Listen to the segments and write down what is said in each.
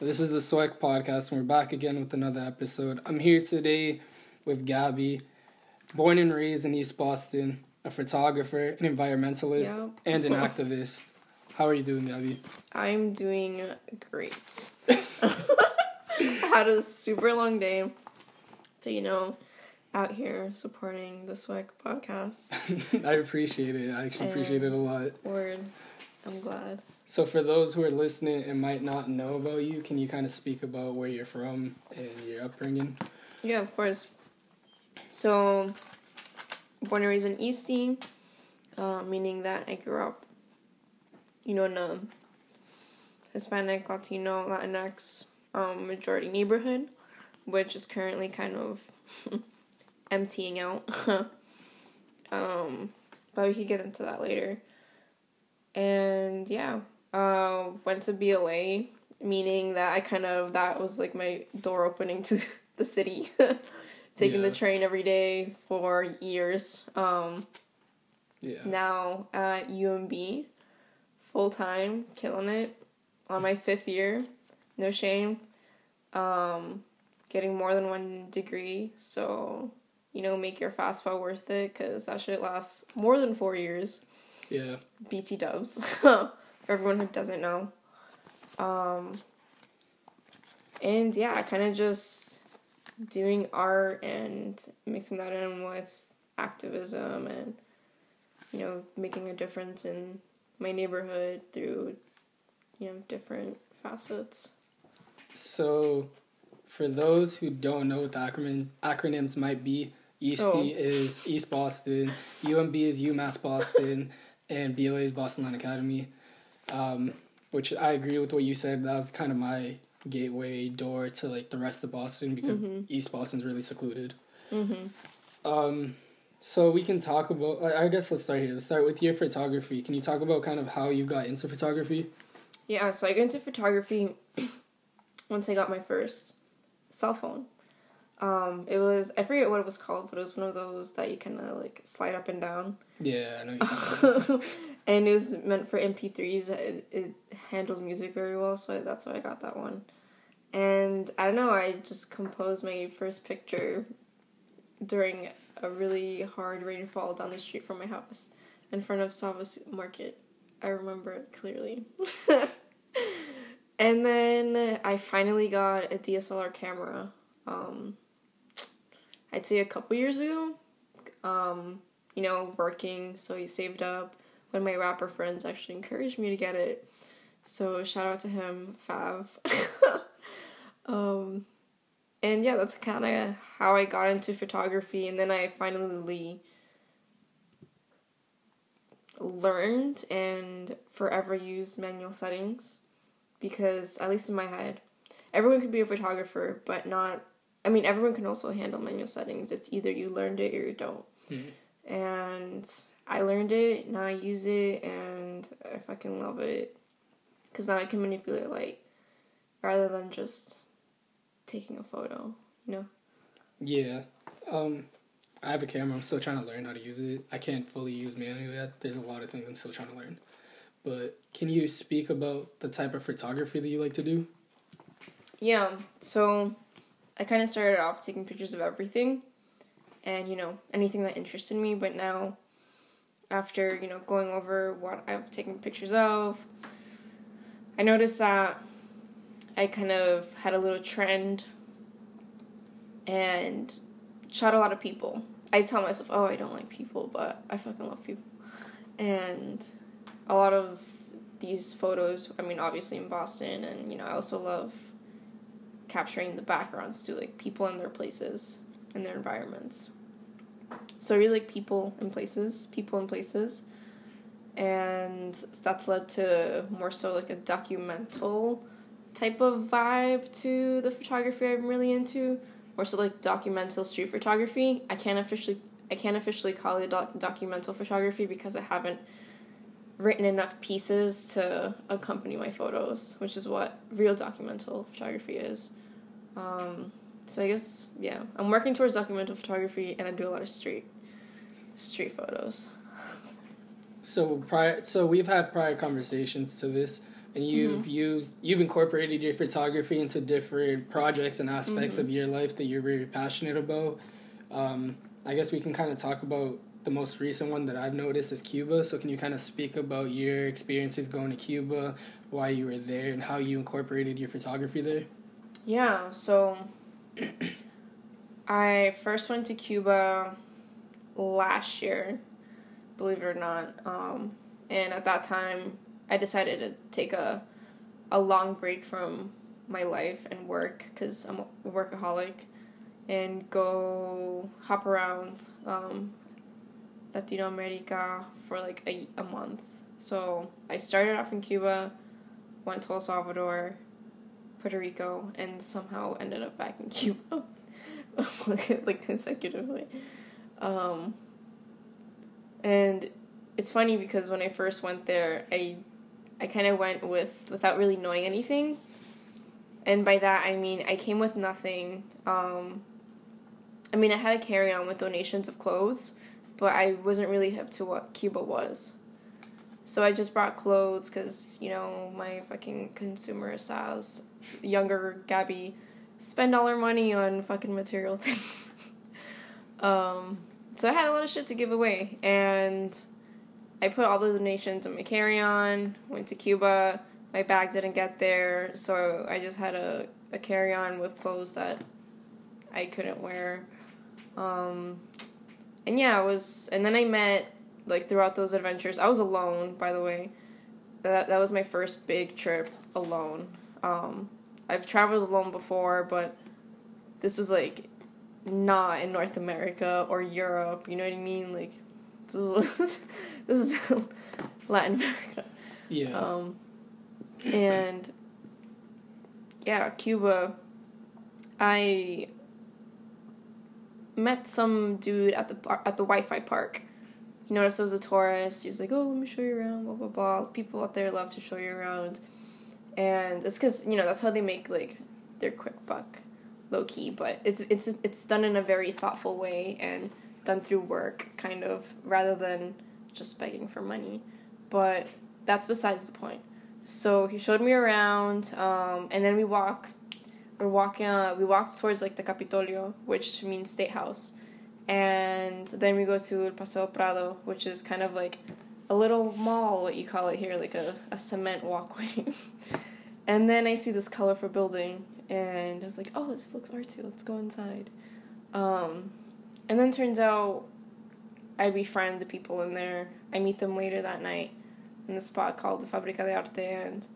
This is the SWEC podcast, and we're back again with another episode. I'm here today with Gabby, born and raised in East Boston, a photographer, an environmentalist, Yep. and an activist. How are you doing, Gabby? I'm doing great. Had a super long day, but you know, out here supporting the SWEC podcast. I appreciate it. I actually appreciate it a lot. Word, I'm glad. So, for those who are listening and might not know about you, can you kind of speak about where you're from and your upbringing? Yeah, of course. So, born and raised in Eastie, uh, meaning that I grew up, you know, in a Hispanic, Latino, Latinx um, majority neighborhood, which is currently kind of emptying out. um, but we could get into that later. And yeah, uh, went to BLA, meaning that I kind of that was like my door opening to the city. Taking Yeah. the train every day for years. Um, Yeah. now at UMB, full time, killing it. On my fifth year, no shame. Um, getting more than one degree, so you know, make your FAFSA worth it because that shit lasts more than four years. Yeah. BT dubs, for everyone who doesn't know. Um, and yeah, kind of just doing art and mixing that in with activism and you know making a difference in my neighborhood through you know different facets. So, for those who don't know what the acronyms acronyms might be, EAST Oh. is East Boston, UMB is UMass Boston, and BLA is Boston Latin Academy. Um, which I agree with what you said. That was kind of my gateway door to like the rest of Boston because East Boston's really secluded. Mm-hmm. Um, so we can talk about. I guess let's start here. Let's start with your photography. Can you talk about kind of how you got into photography? Yeah, so I got into photography once I got my first cell phone. Um, it was I forget what it was called, but it was one of those that you kind of like slide up and down. Yeah, I know you're talking about. And it was meant for MP3s. It, it handles music very well, so that's why I got that one. And I don't know, I just composed my first picture during a really hard rainfall down the street from my house in front of Savas Market. I remember it clearly. and then I finally got a DSLR camera. Um, I'd say a couple years ago. Um, you know, working, so you saved up. Of my rapper friends actually encouraged me to get it. So shout out to him, Fav. um, and yeah, that's kind of how I got into photography, and then I finally learned and forever used manual settings because at least in my head, everyone could be a photographer, but not. I mean, everyone can also handle manual settings. It's either you learned it or you don't Mhm. and I learned it. Now I use it, and I fucking love it. Cause now I can manipulate light rather than just taking a photo. You know. Yeah. Um, I have a camera. I'm still trying to learn how to use it. I can't fully use manual yet. There's a lot of things I'm still trying to learn. But can you speak about the type of photography that you like to do? Yeah. So I kind of started off taking pictures of everything, and you know anything that interested me. But now, after you know going over what I've taken pictures of, I noticed that I kind of had a little trend and shot a lot of people. I tell myself, oh, I don't like people, but I fucking love people. And a lot of these photos, I mean, obviously in Boston, and you know, I also love capturing the backgrounds too, like people and their places and their environments. So I really like people and places, people and places. And that's led to more so like a documental type of vibe to the photography I'm really into. More so like documental street photography. I can't officially I can't officially call it doc- documental photography because I haven't written enough pieces to accompany my photos, which is what real documental photography is. Um, so I guess yeah, I'm working towards documental photography, and I do a lot of street street photos. So prior, so we've had prior conversations to this, and you've mm-hmm. used you've incorporated your photography into different projects and aspects mm-hmm. of your life that you're very passionate about. Um, I guess we can kind of talk about the most recent one that I've noticed is Cuba. So can you kind of speak about your experiences going to Cuba, why you were there, and how you incorporated your photography there? Yeah. So I first went to Cuba last year, believe it or not. Um, and at that time, I decided to take a a long break from my life and work because I'm a workaholic and go hop around um, America for like a, a month. So I started off in Cuba, went to El Salvador, Puerto Rico, and somehow ended up back in Cuba, like consecutively. Um, and it's funny because when I first went there, I I kind of went with without really knowing anything. And by that I mean I came with nothing. Um, I mean I had a carry on with donations of clothes, but I wasn't really hip to what Cuba was. So I just brought clothes because you know my fucking consumerist ass, younger Gabby, spend all her money on fucking material things. um, so I had a lot of shit to give away, and I put all the donations in my carry on, went to Cuba. My bag didn't get there, so I just had a, a carry on with clothes that I couldn't wear. Um, and yeah, I was, and then I met, like, throughout those adventures, I was alone, by the way. That, that was my first big trip alone. Um, I've traveled alone before, but this was, like, not in North America or Europe, you know what I mean? Like, this is, this is Latin America. Yeah. Um, and yeah, Cuba. I met some dude at the bar, at the Wi-Fi park. He noticed I was a tourist. He was like, "Oh, let me show you around." Blah blah blah. People out there love to show you around, and it's because you know that's how they make like their quick buck, low key. But it's it's it's done in a very thoughtful way and done through work, kind of, rather than just begging for money. But that's besides the point. So he showed me around, um, and then we walked. We're walking. Uh, we walked towards like the Capitolio, which means State House, and then we go to El Paseo Prado, which is kind of like a little mall, what you call it here, like a, a cement walkway. and then I see this colorful building, and I was like, oh, this looks artsy. Let's go inside. Um, and then turns out I befriend the people in there. I meet them later that night in the spot called the Fabrica de Arte, and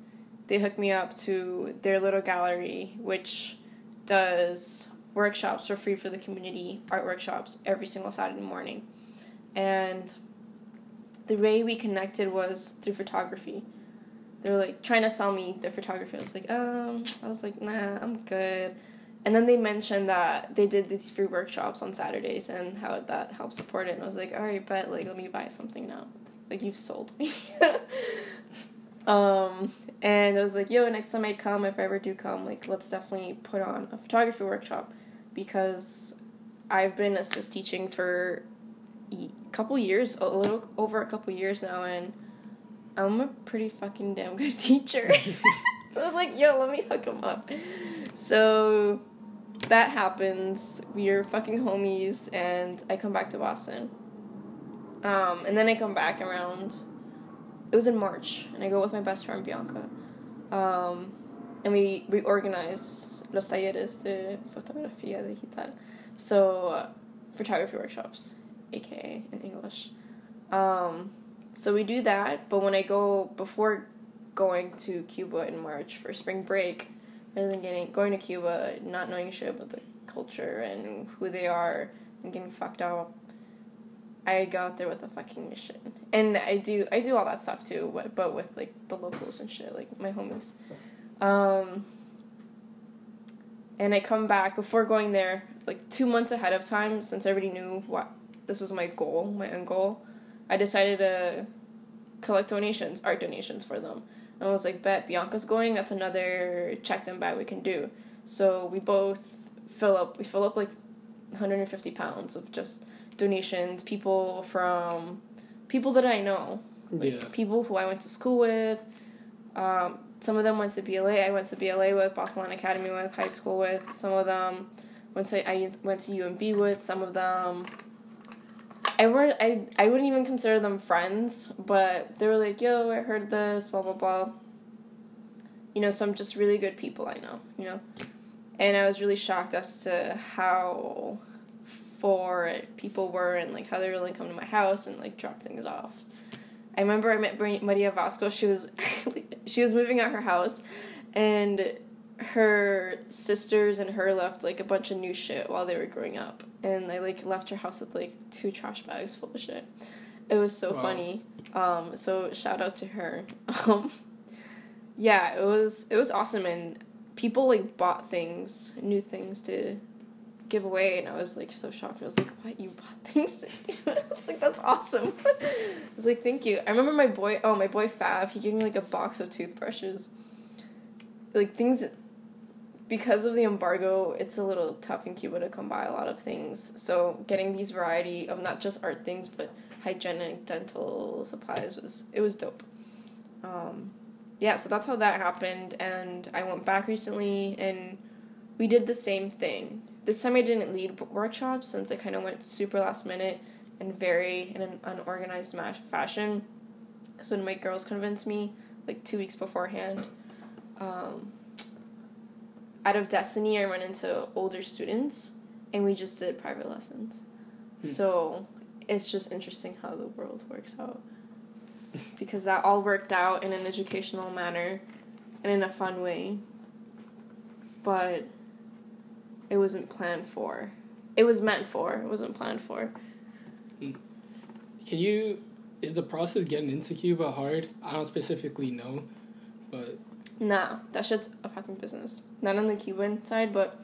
they hook me up to their little gallery, which does workshops for free for the community, art workshops every single Saturday morning. And the way we connected was through photography. They were like trying to sell me their photography. I was like, um, I was like, nah, I'm good. And then they mentioned that they did these free workshops on Saturdays and how that helped support it. And I was like, all right, but like, let me buy something now. Like, you've sold me. um, and I was like, yo, next time I come, if I ever do come, like, let's definitely put on a photography workshop because I've been assist teaching for couple years, a little over a couple years now, and I'm a pretty fucking damn good teacher. so I was like, yo, let me hook him up. So that happens. We're fucking homies, and I come back to Boston. Um, and then I come back around. It was in March, and I go with my best friend Bianca. Um, and we we organize los talleres de fotografía digital, so uh, photography workshops, aka in English. Um, so we do that, but when I go before going to Cuba in March for spring break, rather than getting going to Cuba, not knowing shit about the culture and who they are, and getting fucked up. I go out there with a fucking mission, and I do I do all that stuff too, but, but with like the locals and shit, like my homies. Um, and I come back before going there, like two months ahead of time, since already knew what this was my goal, my end goal. I decided to collect donations, art donations for them. And I was like, bet Bianca's going, that's another check them bag we can do. So we both fill up, we fill up like 150 pounds of just donations, people from people that I know, like yeah. people who I went to school with, um, some of them went to BLA. I went to BLA with Boston Academy with high school with some of them. Went to I went to UMB with some of them. I weren't I I wouldn't even consider them friends, but they were like, "Yo, I heard this, blah blah blah." You know, some just really good people I know. You know, and I was really shocked as to how for it people were and like how they really come to my house and like drop things off. I remember I met Maria Vasco. She was she was moving out her house, and her sisters and her left like a bunch of new shit while they were growing up, and they like left her house with like two trash bags full of shit. It was so wow. funny. Um, so shout out to her. Um, yeah, it was it was awesome, and people like bought things, new things to give away and I was like so shocked. I was like, What you bought things? I was like, That's awesome. I was like, Thank you. I remember my boy oh my boy Fav, he gave me like a box of toothbrushes. Like things because of the embargo, it's a little tough in Cuba to come by a lot of things. So getting these variety of not just art things but hygienic dental supplies was it was dope. Um, yeah, so that's how that happened and I went back recently and we did the same thing this time I didn't lead workshops since I kind of went super last minute and very in an unorganized fashion. Because when my girls convinced me, like two weeks beforehand, um, out of destiny, I run into older students and we just did private lessons. Hmm. So it's just interesting how the world works out. because that all worked out in an educational manner and in a fun way. But it wasn't planned for. It was meant for. It wasn't planned for. Can you? Is the process getting into Cuba hard? I don't specifically know, but. Nah, that shit's a fucking business. Not on the Cuban side, but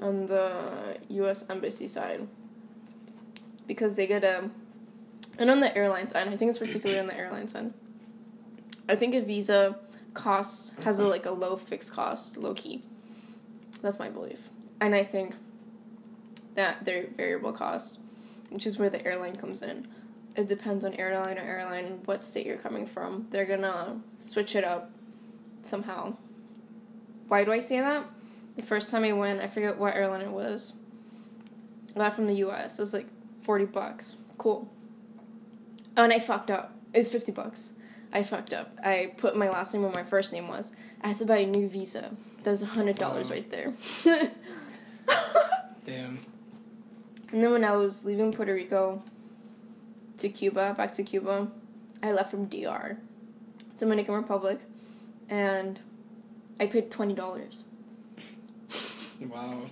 on the U.S. embassy side. Because they get a, and on the airline side, I think it's particularly on the airline side. I think a visa costs has a like a low fixed cost, low key. That's my belief and I think that their variable cost, which is where the airline comes in. It depends on airline or airline what state you're coming from. They're gonna switch it up somehow. Why do I say that? The first time I went, I forget what airline it was. I left from the US. It was like 40 bucks. Cool. Oh, and I fucked up. It was 50 bucks. I fucked up. I put my last name where my first name was. I had to buy a new visa. That's a $100 wow. right there. Damn. And then when I was leaving Puerto Rico to Cuba, back to Cuba, I left from DR, Dominican Republic, and I paid twenty dollars. wow.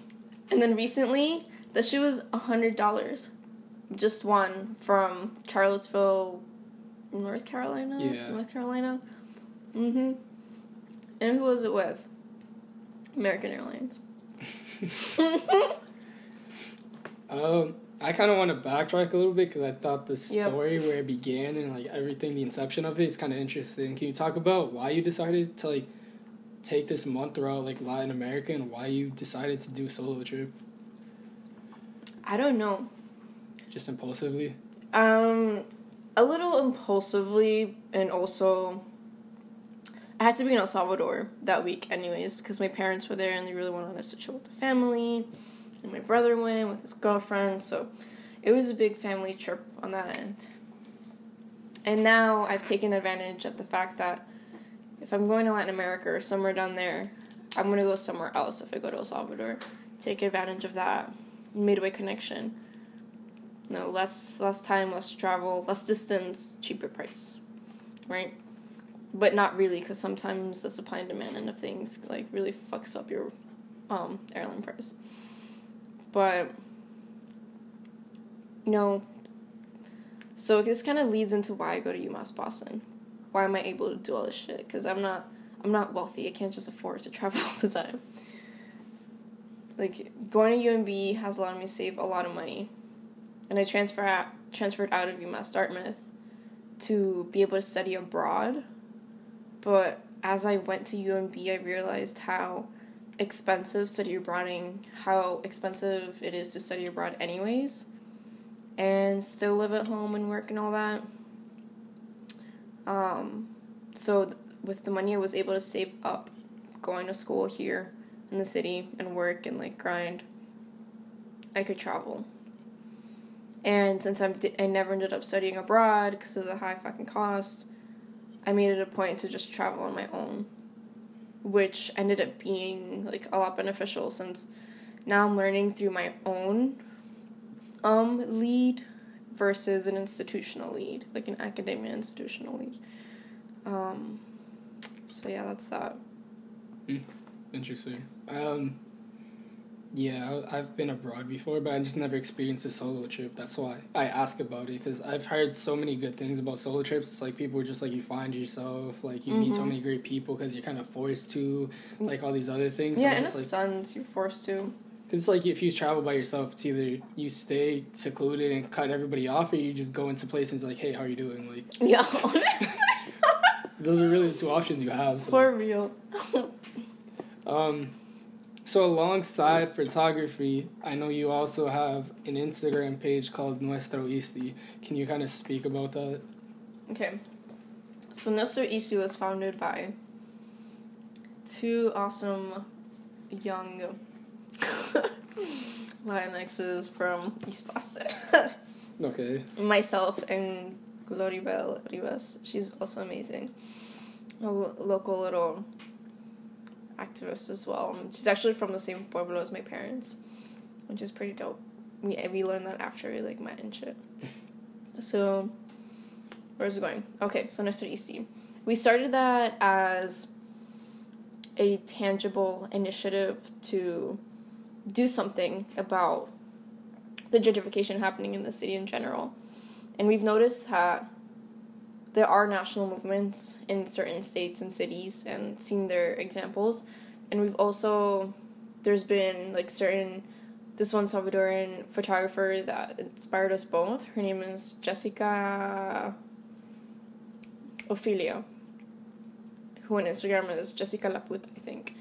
And then recently, the shoe was a hundred dollars, just one from Charlottesville, North Carolina. Yeah. North Carolina. Mhm. And who was it with? American Airlines. um, I kind of want to backtrack a little bit because I thought the story yep. where it began and like everything, the inception of it is kind of interesting. Can you talk about why you decided to like take this month throughout like Latin America and why you decided to do a solo trip? I don't know. Just impulsively. Um, a little impulsively, and also I had to be in El Salvador that week, anyways, because my parents were there and they really wanted us to chill with the family. And my brother went with his girlfriend, so it was a big family trip on that end. And now I've taken advantage of the fact that if I'm going to Latin America or somewhere down there, I'm going to go somewhere else if I go to El Salvador. Take advantage of that midway connection. No, less less time, less travel, less distance, cheaper price. Right? but not really because sometimes the supply and demand end of things like really fucks up your um, airline price but you know so this kind of leads into why i go to umass boston. Why am i able to do all this shit? Because i'm not i'm not wealthy. I can't just afford to travel all the time. Like going to umb has allowed me to save a lot of money. And i transfer transferred out of umass dartmouth to be able to study abroad. But as I went to UMB, I realized how expensive study abroading, how expensive it is to study abroad, anyways, and still live at home and work and all that. Um, so with the money I was able to save up going to school here in the city and work and like grind, I could travel. And since I'm I never ended up studying abroad because of the high fucking cost, I made it a point to just travel on my own, which ended up being like a lot beneficial since now I'm learning through my own um lead versus an institutional lead, like an academia institutional lead. Um so yeah, that's that. Mm, interesting. Um yeah, I've been abroad before, but I just never experienced a solo trip. That's why I ask about it because I've heard so many good things about solo trips. It's like people are just like you find yourself, like you mm-hmm. meet so mm-hmm. many great people because you're kind of forced to, like all these other things. Yeah, in a like, sense, you're forced to. Cause it's like if you travel by yourself, it's either you stay secluded and cut everybody off, or you just go into places like, "Hey, how are you doing?" Like, yeah, those are really the two options you have. So. For real. um, so alongside photography, I know you also have an Instagram page called Nuestro Eastie. Can you kind of speak about that? Okay. So Nuestro Eastie was founded by two awesome young Latinxes from East Boston. okay. Myself and Gloribel Rivas. She's also amazing. A local little activist as well. She's actually from the same pueblo as my parents, which is pretty dope. We we learned that after we like met and shit. so, where's it going? Okay, so Nuestro Eastie. We started that as a tangible initiative to do something about the gentrification happening in the city in general. And we've noticed that there are national movements in certain states and cities and seen their examples and we've also there's been like certain this one Salvadoran photographer that inspired us both. Her name is Jessica Ophelia, who on Instagram is Jessica Laput, I think.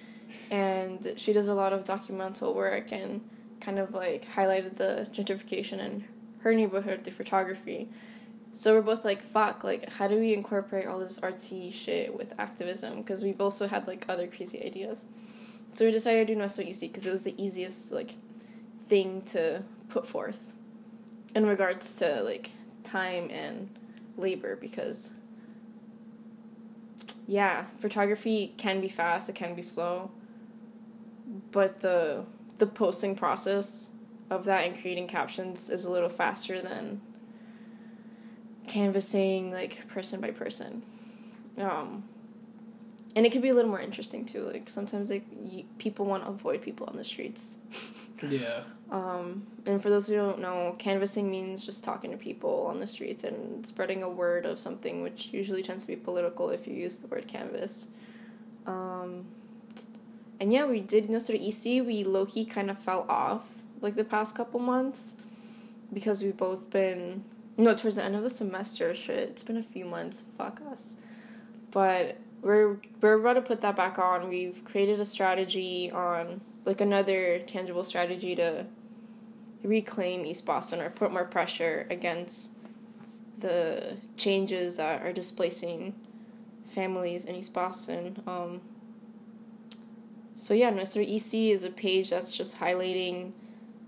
And she does a lot of documental work and kind of like highlighted the gentrification in her neighborhood through photography. So we're both like, fuck, like, how do we incorporate all this artsy shit with activism? Because we've also had like other crazy ideas. So we decided to do Nuestro Eastie because it was the easiest like thing to put forth in regards to like time and labor because yeah, photography can be fast, it can be slow, but the the posting process of that and creating captions is a little faster than canvassing like person by person. Um, and it could be a little more interesting too. Like sometimes like you, people want to avoid people on the streets. yeah. Um, and for those who don't know, canvassing means just talking to people on the streets and spreading a word of something, which usually tends to be political if you use the word canvas. Um, and yeah, we did Nuestro Eastie. We low key kind of fell off like the past couple months because we've both been no, towards the end of the semester, shit, it's been a few months. Fuck us. But we're we're about to put that back on. We've created a strategy on like another tangible strategy to reclaim East Boston or put more pressure against the changes that are displacing families in East Boston. Um, so yeah, Nuestro Eastie is a page that's just highlighting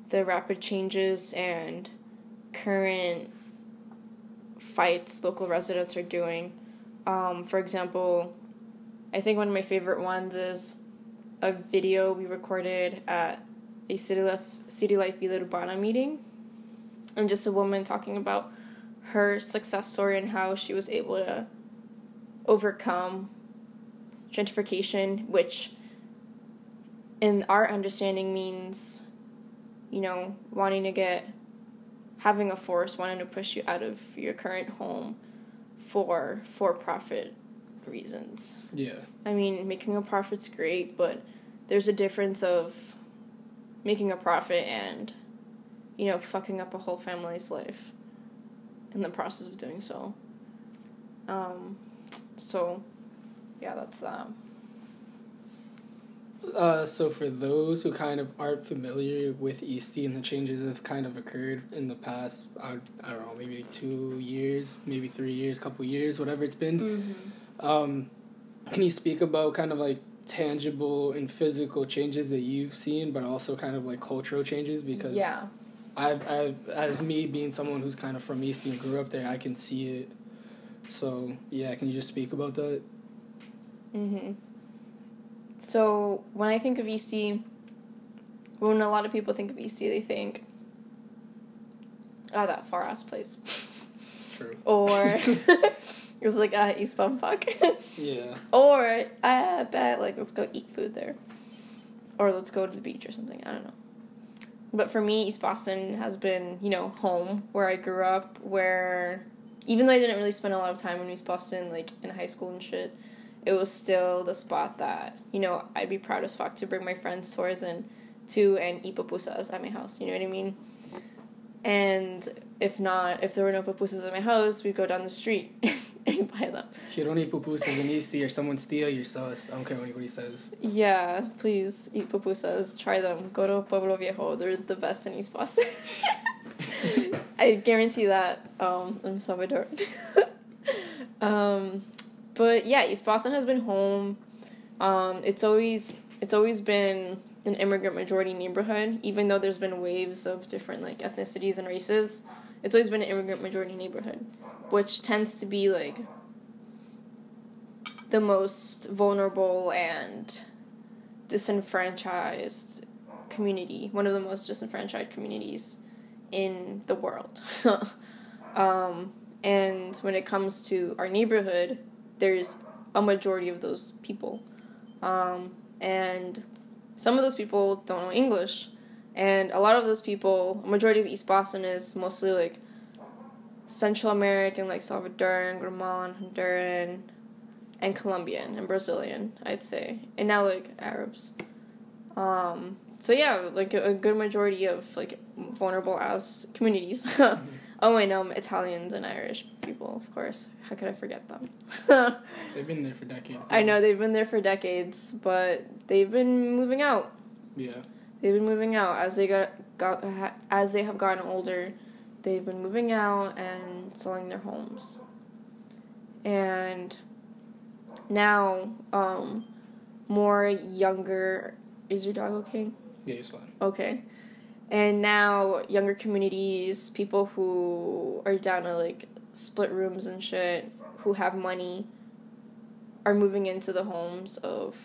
the rapid changes and current fights local residents are doing. Um, for example, I think one of my favorite ones is a video we recorded at a City Life, City Life Urbana meeting. And just a woman talking about her success story and how she was able to overcome gentrification, which in our understanding means, you know, wanting to get having a force wanting to push you out of your current home for for profit reasons. Yeah. I mean, making a profit's great, but there's a difference of making a profit and you know, fucking up a whole family's life in the process of doing so. Um so yeah, that's that. Uh, so for those who kind of aren't familiar with Eastie and the changes that have kind of occurred in the past, I, I don't know, maybe two years, maybe three years, couple years, whatever it's been. Mm-hmm. Um, can you speak about kind of like tangible and physical changes that you've seen, but also kind of like cultural changes? Because yeah. I've, I've, as me being someone who's kind of from Eastie and grew up there, I can see it. So yeah, can you just speak about that? Mm-hmm. So when I think of Eastie, when a lot of people think of Eastie, they think, oh, that far ass place. True. Or it was like uh, East Bumfuck. Yeah. or I bet like let's go eat food there, or let's go to the beach or something. I don't know. But for me, East Boston has been you know home where I grew up. Where even though I didn't really spend a lot of time in East Boston, like in high school and shit, it was still the spot that you know I'd be proud as fuck to bring my friends towards and to and eat pupusas at my house. You know what I mean? And if not, if there were no pupusas at my house, we'd go down the street and buy them. If you don't eat pupusas in Eastie or someone steal your sauce, I don't care what anybody says. Yeah, please eat pupusas. Try them. Go to Pueblo Viejo. They're the best in East Boston. I guarantee that. Um, I'm Salvador. um, but yeah, East Boston has been home. Um, it's always it's always been an immigrant majority neighborhood, even though there's been waves of different like ethnicities and races. It's always been an immigrant majority neighborhood, which tends to be like the most vulnerable and disenfranchised community, one of the most disenfranchised communities in the world. um, and when it comes to our neighborhood, there's a majority of those people. Um, and some of those people don't know English. And a lot of those people, a majority of East Boston is mostly like Central American, like Salvadoran, Guatemalan, Honduran, and Colombian and Brazilian, I'd say. And now like Arabs. Um, so yeah, like a, a good majority of like vulnerable as communities. oh wait, no, Italians and Irish people, of course. How could I forget them? they've been there for decades. I know they've been there for decades, but they've been moving out. Yeah. They've been moving out as they got got as they have gotten older. They've been moving out and selling their homes. And now, um, more younger. Is your dog okay? Yeah, he's fine. Okay. And now younger communities, people who are down to like split rooms and shit, who have money, are moving into the homes of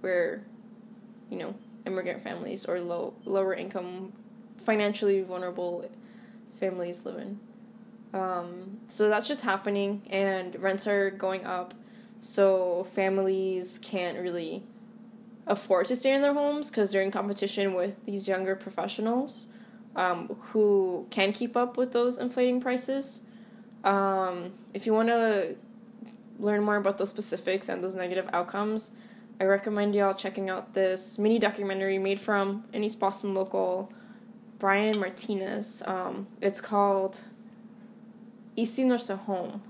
where, you know, immigrant families or low lower income, financially vulnerable families live in. Um, so that's just happening, and rents are going up, so families can't really afford to stay in their homes because they're in competition with these younger professionals um, who can keep up with those inflating prices. Um, if you want to learn more about those specifics and those negative outcomes, I recommend y'all checking out this mini documentary made from an East Boston local, Brian Martinez. Um, it's called Eastie Nursing Home.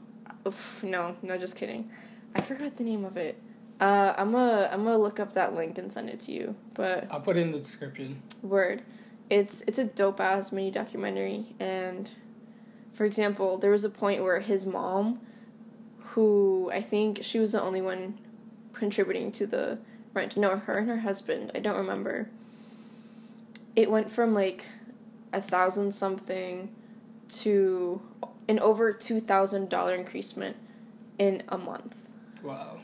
Oof, no, no, just kidding. I forgot the name of it. Uh, I'm gonna I'm gonna look up that link and send it to you. But I'll put it in the description. Word, it's it's a dope ass mini documentary, and for example, there was a point where his mom, who I think she was the only one contributing to the rent. No, her and her husband. I don't remember. It went from like a thousand something to an over two thousand dollar increasement in a month. Wow.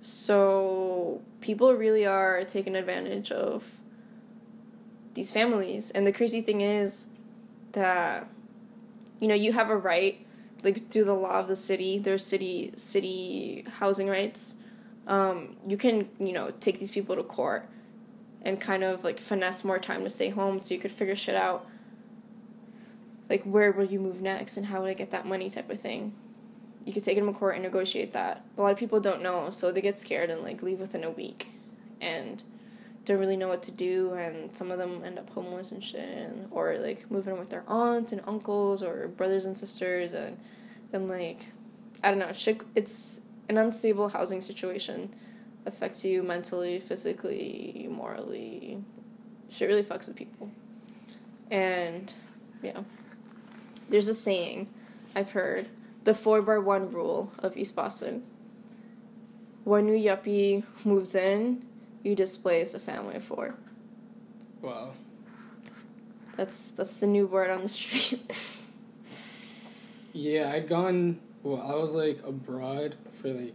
So people really are taking advantage of these families. And the crazy thing is that you know, you have a right like through the law of the city, there's city city housing rights. Um, you can, you know, take these people to court and kind of like finesse more time to stay home so you could figure shit out. Like where will you move next and how would I get that money type of thing you could take them to a court and negotiate that. A lot of people don't know, so they get scared and like leave within a week, and don't really know what to do. And some of them end up homeless and shit, and, or like moving with their aunts and uncles or brothers and sisters, and then like I don't know. Shit, it's an unstable housing situation. Affects you mentally, physically, morally. Shit really fucks with people. And, yeah. There's a saying I've heard the four by one rule of East Boston. One new yuppie moves in, you displace a family of four. Wow. That's that's the new word on the street. Yeah, I'd gone. Well, I was like abroad for like.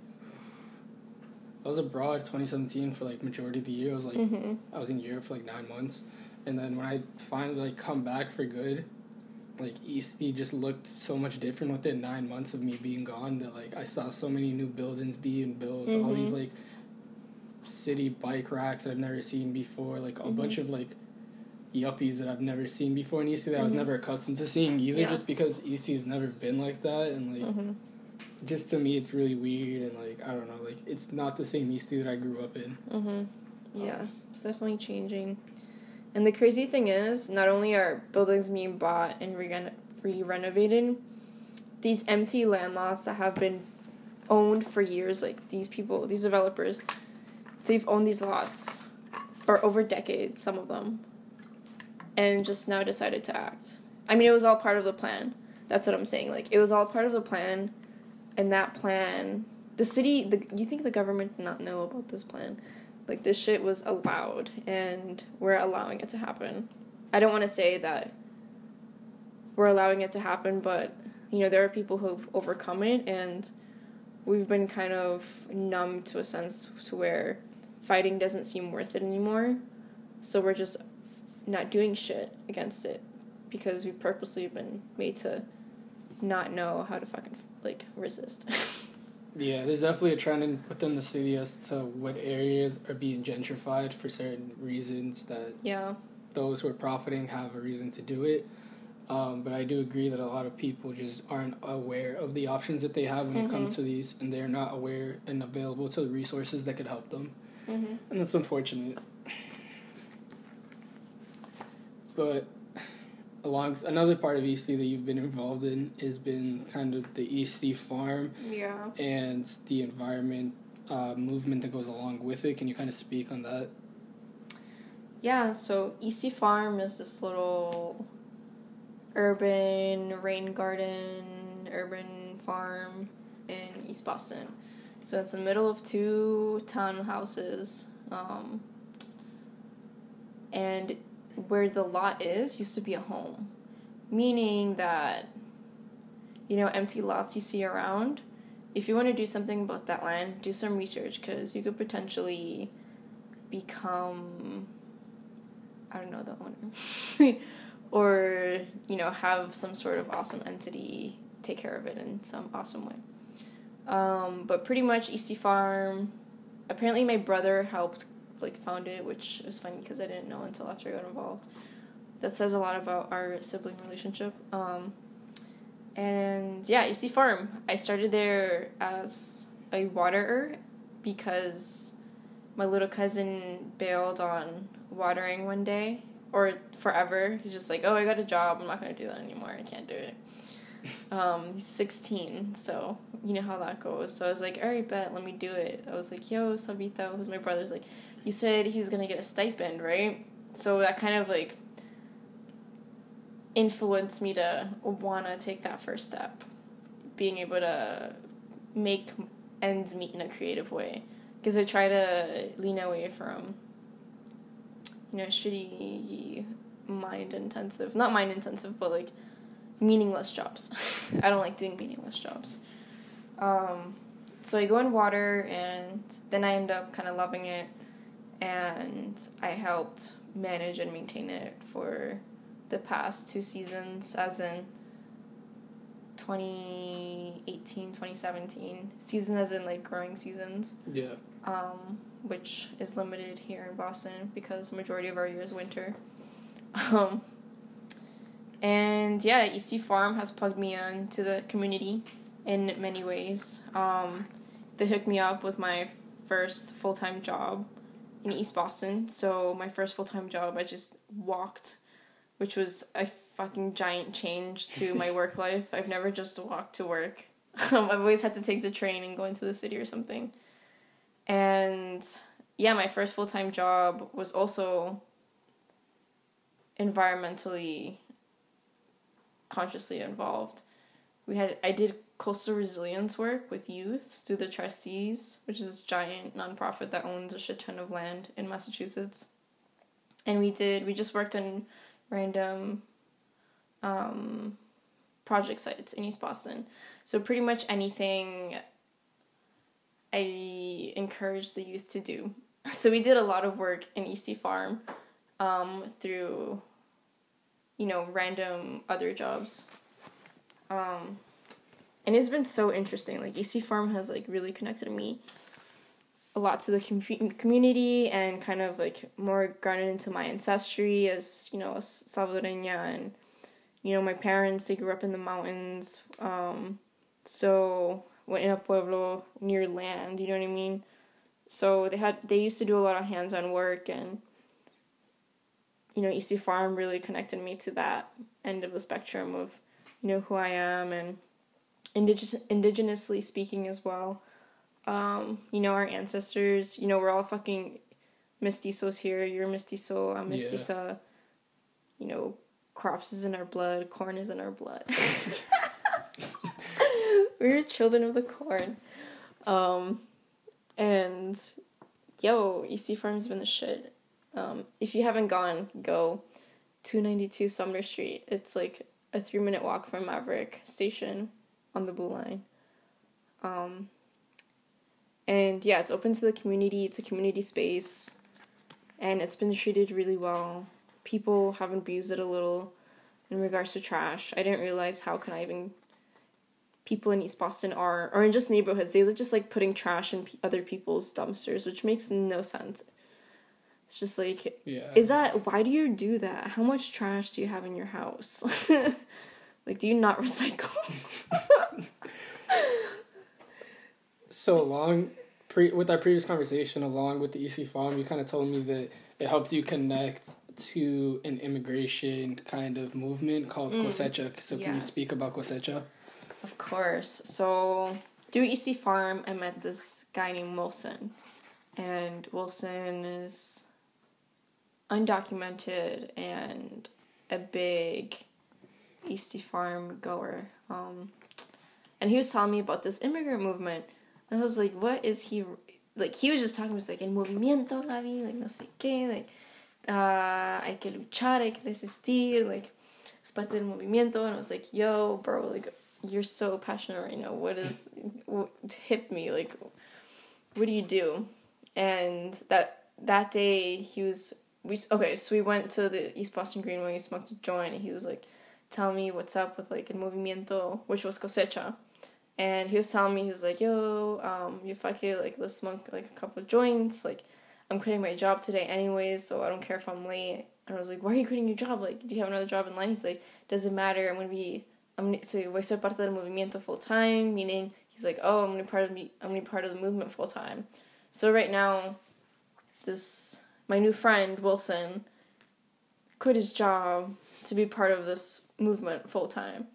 I was abroad 2017 for like majority of the year. I was like, hmm I was in Europe for like nine months, and then when I finally like come back for good, like Eastie just looked so much different within nine months of me being gone. That like I saw so many new buildings being built, all these Mhm. like city bike racks I've never seen before, like a Mhm. bunch of like yuppies that I've never seen before in Eastie that I was Mhm. never accustomed to seeing either, Yeah. just because Eastie's never been like that, and like hmm just to me it's really weird and like I don't know, like it's not the same Eastie that I grew up in. Yeah, it's definitely changing. And the crazy thing is, not only are buildings being bought and re renovated, these empty land lots that have been owned for years, like these people, these developers, they've owned these lots for over decades, some of them, and just now decided to act. I mean, it was all part of the plan. That's what I'm saying. Like, it was all part of the plan, and that plan, the city, the you think the government did not know about this plan? Like this shit was allowed, and we're allowing it to happen. I don't want to say that we're allowing it to happen, but you know there are people who've overcome it, and we've been kind of numb to a sense to where fighting doesn't seem worth it anymore. So we're just not doing shit against it because we've purposely been made to not know how to fucking like resist. Yeah, there's definitely a trend in, within the city as to what areas are being gentrified for certain reasons that yeah. those who are profiting have a reason to do it. Um, but I do agree that a lot of people just aren't aware of the options that they have when it comes to these, and they're not aware and available to the resources that could help them. Mhm. And that's unfortunate. But along another part of Eastie that you've been involved in has been kind of the Eastie farm Yeah. and the environment uh, movement that goes along with it. Can you kind of speak on that? Yeah, so Eastie Farm is this little urban rain garden, urban farm in East Boston. So it's in the middle of two townhouses. Um, and where the lot is used to be a home, meaning that, you know, empty lots you see around. If you want to do something about that land, do some research because you could potentially become I don't know the owner, or you know have some sort of awesome entity take care of it in some awesome way. Um, but pretty much Eastie Farm. Apparently, my brother helped like found it, which was funny because I didn't know until after I got involved. That says a lot about our sibling relationship. Um, and yeah, Eastie Farm. I started there as a waterer because my little cousin bailed on watering one day or forever. He's just like, "Oh, I got a job. I'm not gonna do that anymore. I can't do it." Um, he's 16, so you know how that goes. So I was like, "All right, bet, let me do it." I was like, "Yo, Sabita," who's my brother's like, "You said he was gonna get a stipend, right?" So that kind of like influenced me to wanna take that first step, being able to make ends meet in a creative way. Because I try to lean away from you know shitty mind intensive not mind intensive but like meaningless jobs. I don't like doing meaningless jobs. Um, so I go in water and then I end up kind of loving it and I helped manage and maintain it for the past two seasons as in 2018 2017 season as in like growing seasons Yeah. um, which is limited here in Boston because the majority of our year is winter. Um, and yeah, Eastie Farm has plugged me in to the community in many ways. Um, they hooked me up with my first full time job in East Boston. So my first full time job, I just walked, which was a fucking giant change to my work life. I've never just walked to work. Um, I've always had to take the train and go into the city or something. And yeah, my first full time job was also environmentally consciously involved. We had I did coastal resilience work with youth through the trustees, which is this giant nonprofit that owns a shit ton of land in Massachusetts. And we did we just worked on random um, project sites in East Boston. So pretty much anything I encourage the youth to do. So we did a lot of work in Eastie Farm um, through, you know, random other jobs. Um, and it's been so interesting. Like Eastie Farm has like really connected me a lot to the com- community and kind of like more grounded into my ancestry as you know a Salvadoreña and you know my parents they grew up in the mountains um, so went in a pueblo near land you know what I mean so they had they used to do a lot of hands-on work and you know Eastie Farm really connected me to that end of the spectrum of you know who I am and indigenous indigenously speaking as well um, you know, our ancestors, you know, we're all fucking mestizos here. You're mestizo, I'm mestiza. Yeah. You know, crops is in our blood, corn is in our blood. we're children of the corn. Um, and yo, Eastie Farm's been the shit. Um, if you haven't gone, go 292 Sumner Street. It's like a three minute walk from Maverick Station on the Blue Line. Um, and yeah, it's open to the community, it's a community space, and it's been treated really well. People have abused it a little in regards to trash. I didn't realize how can I even people in East Boston are, or in just neighborhoods, they look just like putting trash in p- other people's dumpsters, which makes no sense. It's just like, yeah. is that why do you do that? How much trash do you have in your house? like, do you not recycle? so along pre with our previous conversation, along with the Eastie Farm, you kind of told me that it helped you connect to an immigration kind of movement called mm. Cosecha. So yes. can you speak about Cosecha? Of course. So through Eastie Farm, I met this guy named Wilson, and Wilson is undocumented and a big Eastie Farm goer. Um, and he was telling me about this immigrant movement And I was like, what is he like? He was just talking, was like, el movimiento, Gaby, like, no sé qué, like, uh, hay que luchar, hay que resistir, like, es parte del movimiento. And I was like, yo, bro, like, you're so passionate right now. What is, what, hit me, like, what do you do? And that that day, he was, we okay, so we went to the East Boston Green Greenway, we smoked a joint, and he was like, telling me what's up with like el movimiento, which was cosecha and he was telling me he was like, "Yo, um, you fucking like let's smoke like a couple of joints. Like, I'm quitting my job today anyways, so I don't care if I'm late." And I was like, "Why are you quitting your job? Like, do you have another job in line?" He's like, "Doesn't matter. I'm gonna be I'm gonna so voy a ser parte del movimiento full time." Meaning, he's like, "Oh, I'm gonna be part of me. I'm gonna be part of the movement full time." So right now, this my new friend Wilson quit his job to be part of this movement full time.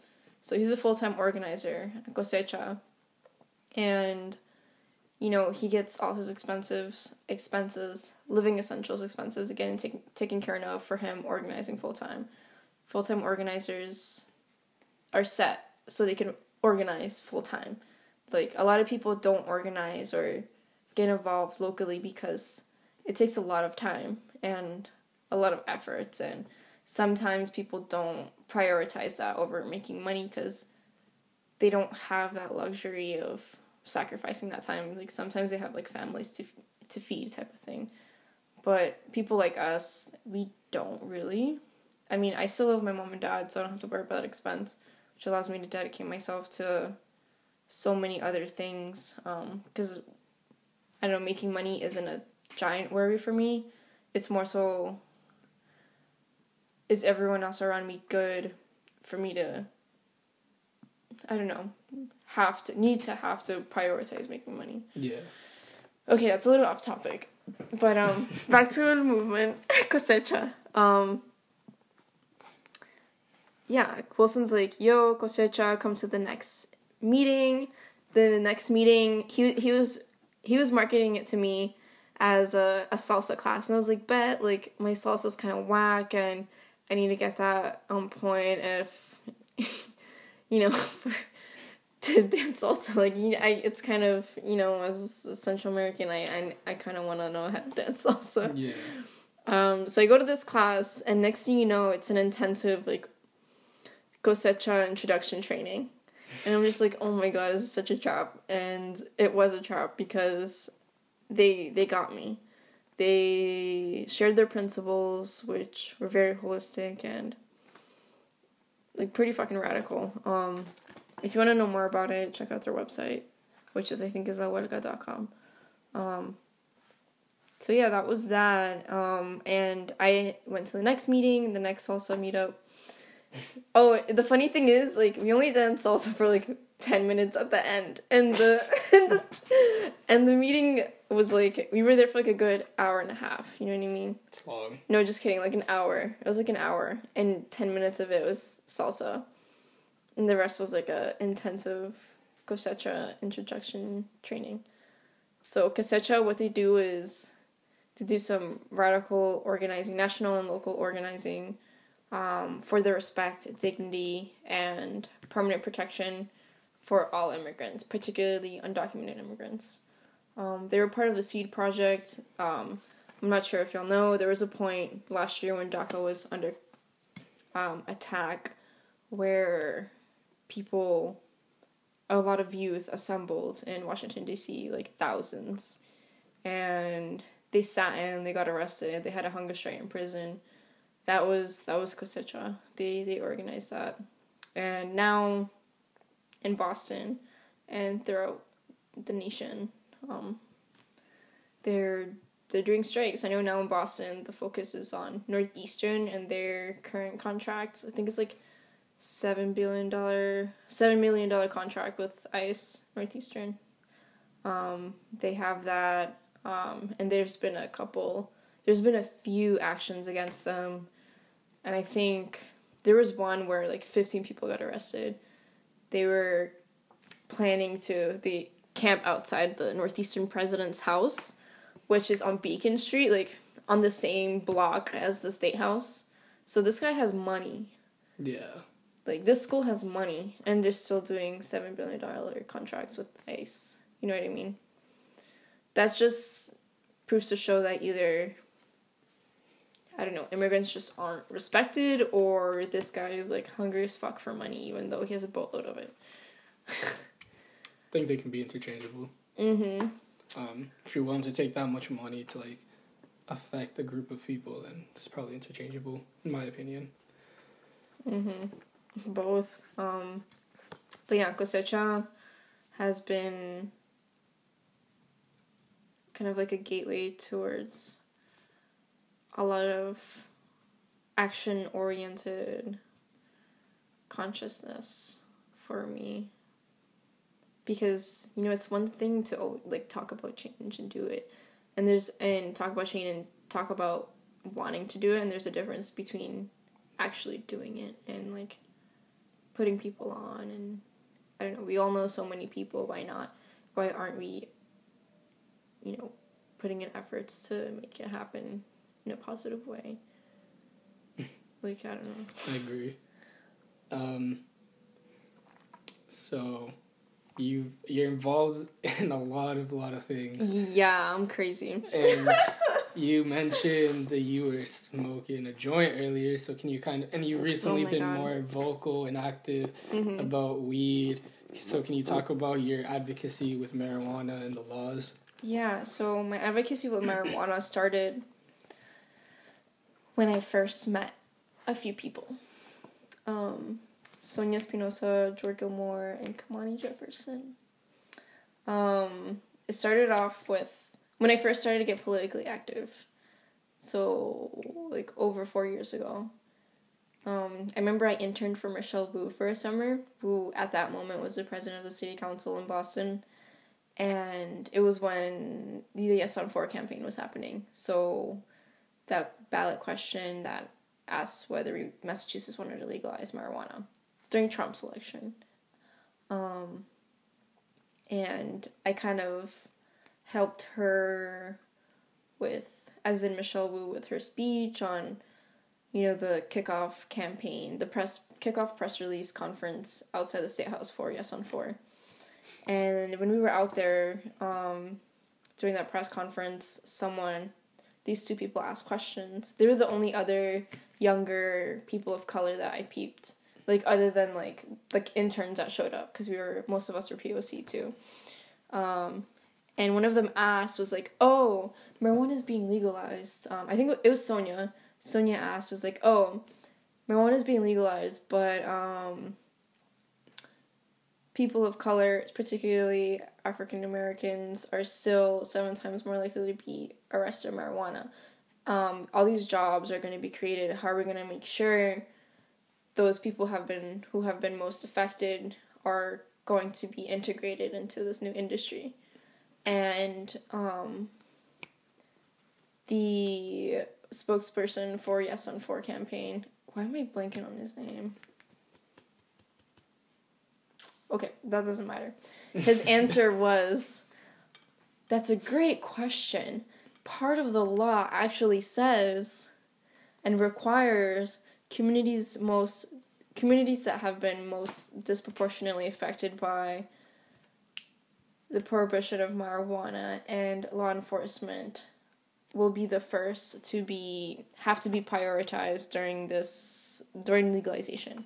So he's a full time organizer at Cosecha. And, you know, he gets all his expenses, expenses, living essentials expenses again take, taken care of for him organizing full time. Full time organizers are set so they can organize full time. Like, a lot of people don't organize or get involved locally because it takes a lot of time and a lot of efforts and sometimes people don't prioritize that over making money because they don't have that luxury of sacrificing that time. Like sometimes they have like families to to feed type of thing. But people like us, we don't really. I mean, I still live with my mom and dad, so I don't have to worry about that expense, which allows me to dedicate myself to so many other things. Because um, I don't know, making money isn't a giant worry for me. It's more so is everyone else around me good for me to I don't know, have to need to have to prioritize making money. Yeah. Okay, that's a little off topic. But um back to the movement, cosecha. Um yeah, Wilson's like, yo, cosecha, come to the next meeting. The next meeting, he he was he was marketing it to me as a, a salsa class, and I was like, bet like my salsa's kind of whack, and I need to get that on point if, you know, to dance also Like you, I, it's kind of you know as a Central American, I I, I kind of want to know how to dance also. Yeah. Um, so I go to this class, and next thing you know, it's an intensive like cosecha introduction training, and I'm just like, oh my god, this is such a trap, and it was a trap because they they got me. They shared their principles, which were very holistic and like pretty fucking radical. Um, if you want to know more about it, check out their website, which is I think is ahuelga.com. Um, so yeah, that was that. Um, and I went to the next meeting, the next salsa meetup. Oh, the funny thing is, like, we only danced salsa for like ten minutes at the end, and the and the, and the meeting was like we were there for like a good hour and a half. You know what I mean? It's long. No, just kidding. Like an hour. It was like an hour, and ten minutes of it was salsa, and the rest was like a intensive cosecha introduction training. So cosecha, what they do is to do some radical organizing, national and local organizing, um, for the respect, dignity, and permanent protection for all immigrants, particularly undocumented immigrants. Um, they were part of the Seed Project. Um, I'm not sure if y'all know, there was a point last year when DACA was under um, attack where people, a lot of youth assembled in Washington, D.C., like thousands. And they sat in, they got arrested, they had a hunger strike in prison. That was that was Cosecha. They they organized that. And now in Boston and throughout the nation, um, they're they're doing strikes. I know now in Boston the focus is on Northeastern and their current contract. I think it's like seven billion dollar seven million dollar contract with ICE Northeastern. Um, they have that, um, and there's been a couple. There's been a few actions against them, and I think there was one where like 15 people got arrested. They were planning to the camp outside the Northeastern president's house, which is on Beacon Street, like on the same block as the state house. So this guy has money. Yeah. Like this school has money, and they're still doing seven billion dollar contracts with ICE. You know what I mean? That's just proves to show that either I don't know, immigrants just aren't respected, or this guy is like hungry as fuck for money, even though he has a boatload of it. I think they can be interchangeable. mm-hmm. Um, if you're willing to take that much money to like affect a group of people, then it's probably interchangeable, in my opinion. Mm-hmm. Both. Um, but yeah, cosecha has been kind of like a gateway towards a lot of action oriented consciousness for me. Because you know it's one thing to like talk about change and do it. And there's and talk about change and talk about wanting to do it and there's a difference between actually doing it and like putting people on and I don't know, we all know so many people, why not? Why aren't we you know, putting in efforts to make it happen in a positive way? like I don't know. I agree. Um, so you you're involved in a lot of lot of things, Yeah, I'm crazy. and you mentioned that you were smoking a joint earlier. So can you kind of and you recently Oh been God. more vocal and active hmm about weed. So can you talk about your advocacy with marijuana and the laws? Yeah, so my advocacy with marijuana started when I first met a few people. Um, Sonia Espinosa, George Gilmore, and Kamani Jefferson. Um, it started off with when I first started to get politically active. So, like over four years ago. Um, I remember I interned for Michelle Wu for a summer, who at that moment was the president of the city council in Boston and it was when the Yes on Four campaign was happening. So that ballot question that asked whether Massachusetts wanted to legalize marijuana during Trump's election. Um, and I kind of helped her with, as in Michelle Wu, with her speech on, you know, the kickoff campaign, the press kickoff press release conference outside the State House for Yes on Four And when we were out there um, during that press conference, someone, these two people asked questions. They were the only other younger people of color that I peeped, like other than like like interns that showed up because we were most of us were POC too. Um, and one of them asked was like, "Oh, marijuana is being legalized." Um, I think it was Sonia. Sonia asked was like, "Oh, marijuana is being legalized, but um, people of color, particularly African Americans, are still seven times more likely to be arrested for marijuana. Um, all these jobs are going to be created. How are we going to make sure those people have been who have been most affected are going to be integrated into this new industry?" And um, the spokesperson for Yes on Four campaign. Why am I blanking on his name? Okay, that doesn't matter. His answer was That's a great question. Part of the law actually says and requires communities most communities that have been most disproportionately affected by the prohibition of marijuana and law enforcement will be the first to be have to be prioritized during this during legalization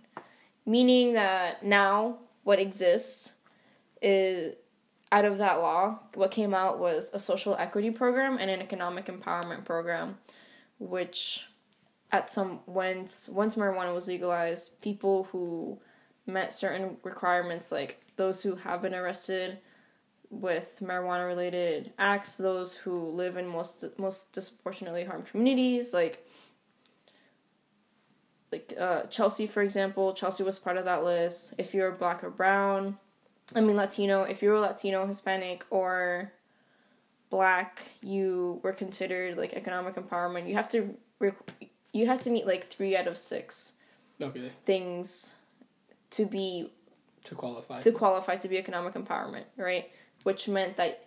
meaning that now what exists is out of that law what came out was a social equity program and an economic empowerment program which at some once once marijuana was legalized people who met certain requirements like those who have been arrested with marijuana related acts those who live in most most disproportionately harmed communities like like uh, Chelsea for example Chelsea was part of that list. If you're black or brown I mean Latino if you're Latino Hispanic or black you were considered like economic empowerment. You have to you have to meet like 3 out of 6 okay. things to be to qualify. to qualify to be economic empowerment right? Which meant that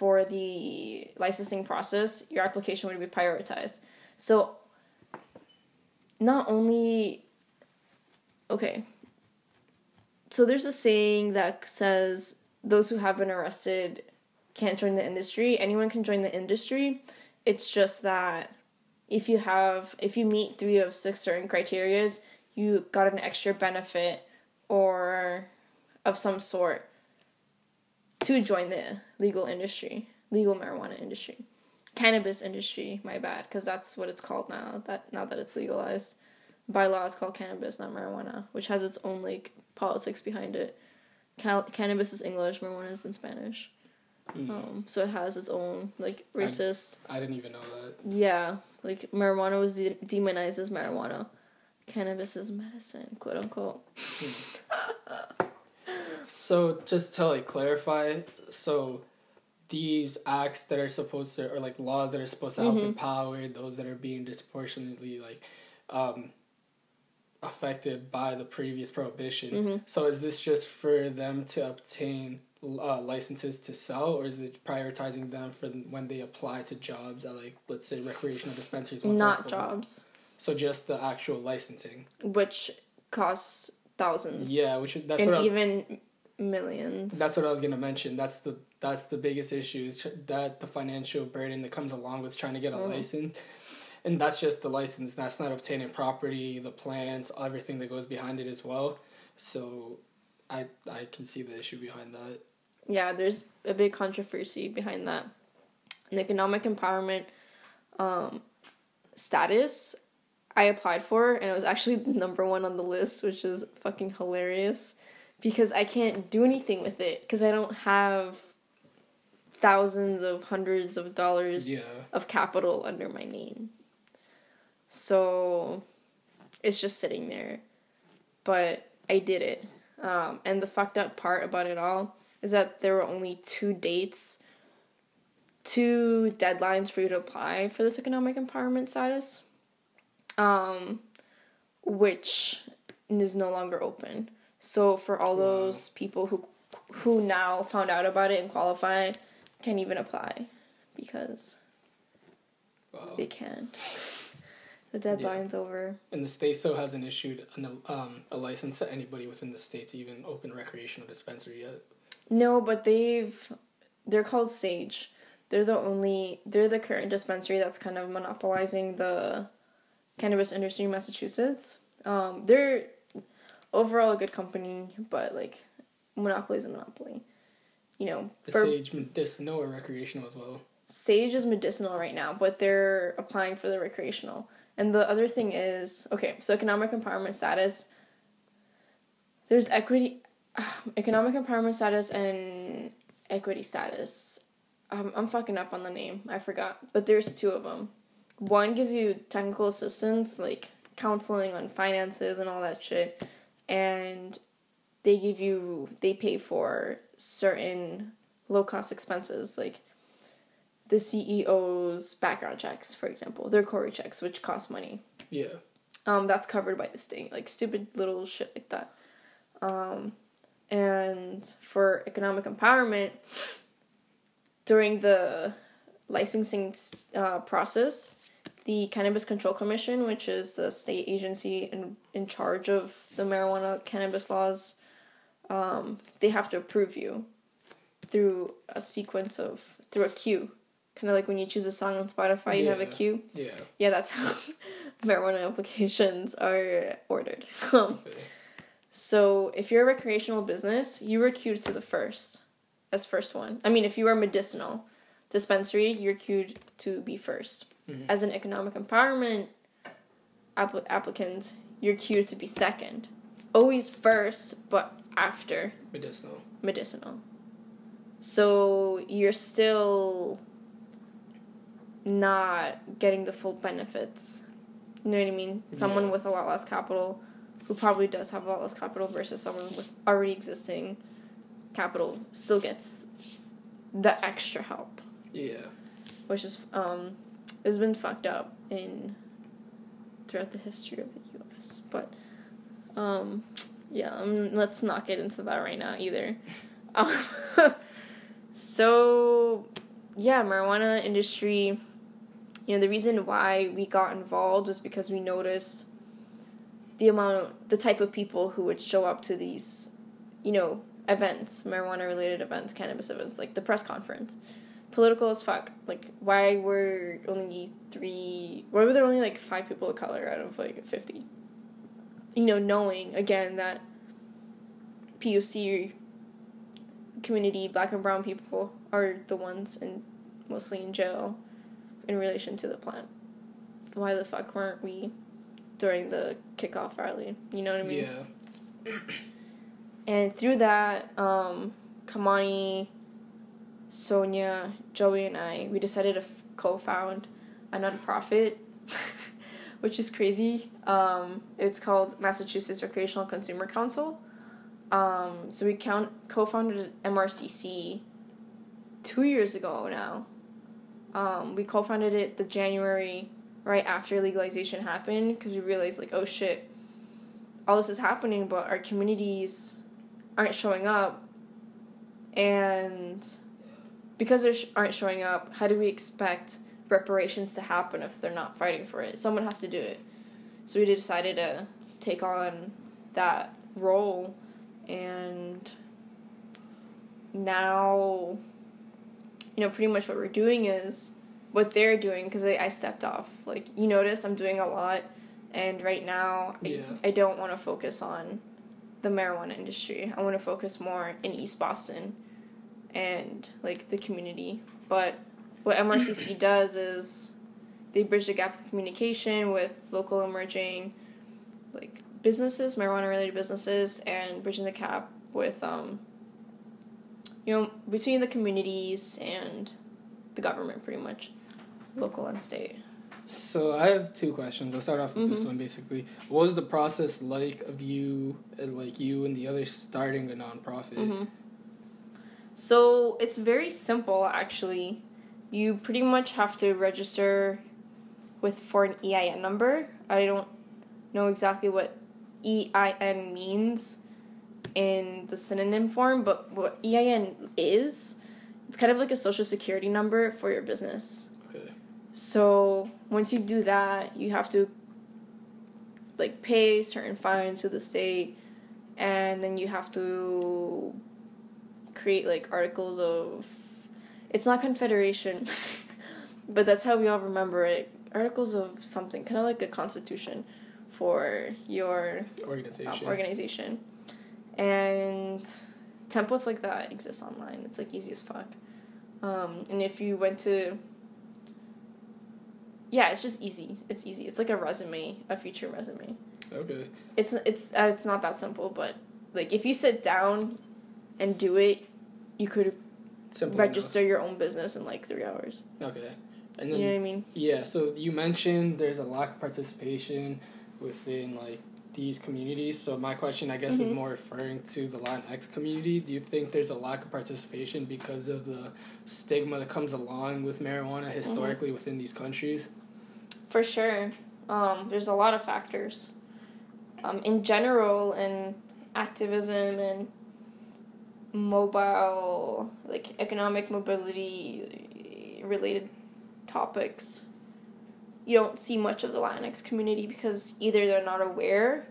for the licensing process, your application would be prioritized. So, not only, okay, so there's a saying that says those who have been arrested can't join the industry. Anyone can join the industry. It's just that if you have, if you meet three of six certain criterias, you got an extra benefit or of some sort to join the legal industry, legal marijuana industry, cannabis industry. My bad, because that's what it's called now. That now that it's legalized by law, it's called cannabis, not marijuana, which has its own like politics behind it. Cal- cannabis is English, marijuana is in Spanish. Mm. Um, so it has its own like racist. I, I, didn't even know that. Yeah, like marijuana was de- demonized as marijuana. Cannabis is medicine, quote unquote. So just to like clarify, so these acts that are supposed to or like laws that are supposed to help mm-hmm. empower those that are being disproportionately like um affected by the previous prohibition. Mm-hmm. So is this just for them to obtain uh, licenses to sell, or is it prioritizing them for when they apply to jobs at like let's say recreational dispensaries? Not jobs. So just the actual licensing, which costs thousands. Yeah, which that's and what even millions. That's what I was gonna mention. That's the that's the biggest issue is that the financial burden that comes along with trying to get a mm. license, and that's just the license. That's not obtaining property, the plans, everything that goes behind it as well. So, I I can see the issue behind that. Yeah, there's a big controversy behind that. An economic empowerment um, status I applied for, and it was actually number one on the list, which is fucking hilarious because I can't do anything with it because I don't have thousands of hundreds of dollars yeah. of capital under my name. So it's just sitting there. But I did it. Um, and the fucked up part about it all is that there were only two dates, two deadlines for you to apply for this economic empowerment status, um, which is no longer open. So for all those people who who now found out about it and qualify, can't even apply because wow. they can't. The deadline's yeah. over. And the state still hasn't issued an, um, a license to anybody within the state to even open recreational dispensary yet. No, but they've they're called Sage. They're the only they're the current dispensary that's kind of monopolizing the cannabis industry in Massachusetts. Um, they're overall a good company, but like monopoly is a monopoly. You know, for Sage medicinal or recreational as well? Sage is medicinal right now, but they're applying for the recreational. And the other thing is, okay, so economic empowerment status. There's equity, economic empowerment status and equity status. Um, I'm fucking up on the name. I forgot, but there's two of them. One gives you technical assistance, like counseling on finances and all that shit, and they give you they pay for certain low cost expenses like the CEO's background checks, for example, their CORI checks, which cost money. Yeah. Um, that's covered by the state, like stupid little shit like that. Um, and for economic empowerment, during the licensing uh, process, the Cannabis Control Commission, which is the state agency in, in charge of the marijuana cannabis laws, um, they have to approve you through a sequence of, through a queue. Kind of like when you choose a song on Spotify, you have a queue. Yeah. Yeah, that's how marijuana applications are ordered. Um, Okay. so if you're a recreational business, you were queued to the first, as first one. I mean, if you are medicinal dispensary, you're queued to be 1st Mhm. As an economic empowerment appli- applicant, you're queued to be second. Always first, but after Medicinal. medicinal. So you're still not getting the full benefits. You know what I mean? Someone Yeah. with a lot less capital, who probably does have a lot less capital, versus someone with already existing capital, still gets the extra help, Yeah. which is um, has been fucked up in throughout the history of the U.S. But um, yeah, um, let's not get into that right now either. Um, so yeah, marijuana industry. You know the reason why we got involved was because we noticed the amount, the type of people who would show up to these, you know, events, marijuana related events, cannabis events, like the press conference. Political as fuck. Like, why were only three? Why were there only like five people of color out of like fifty? You know, knowing again that POC community, black and brown people, are the ones in mostly in jail in relation to the plant. Why the fuck weren't we during the kickoff rally? You know what I mean? Yeah. And through that, um, Kamani, Sonia, Joey, and I, we decided to f- co-found a nonprofit, which is crazy. Um, it's called Massachusetts Recreational Consumer Council. Um, so we count co-founded MRCC two years ago now. Um, we co-founded it the January right after legalization happened because we realized like oh shit, all this is happening, but our communities aren't showing up, and because they aren't showing up, how do we expect reparations to happen if they're not fighting for it? Someone has to do it. So we decided to take on that role, and now, you know, pretty much what we're doing is what they're doing because I, I stepped off. Like, you notice I'm doing a lot, and right now, Yeah. I, I don't want to focus on the marijuana industry. I want to focus more in East Boston and like the community. But what MRCC does is they bridge the gap of communication with local emerging like businesses, marijuana related businesses, and bridging the gap with um you know between the communities and the government, pretty much, local and state. So I have two questions. I'll start off with this Mhm. one basically. What was the process like of you and like you and the others starting a nonprofit? hmm So it's very simple, actually. You pretty much have to register with for an EIN number. I don't know exactly what EIN means in the synonym form, but what EIN is, it's kind of like a social security number for your business. Okay. So once you do that, you have to like pay certain fines to the state, and then you have to create like articles of it's not confederation but that's how we all remember it. Articles of something kind of like a constitution for your Organization. um, organization. And templates like that exist online. It's like easy as fuck. Um, and if you went to yeah it's just easy. It's easy. It's like a resume a future resume. Okay. it's it's uh, it's not that simple but like if you sit down and do it you could Simple register your own business in like three hours. Okay. And you know what i mean Yeah, so you mentioned there's a lack of participation within like these communities. So my question, I guess, Mhm. is more referring to the Latinx community. Do you think there's a lack of participation because of the stigma that comes along with marijuana historically within these countries? For sure. Um, there's a lot of factors. Um, in general, in activism and mobile, like economic mobility related topics, you don't see much of the Latinx community because either they're not aware,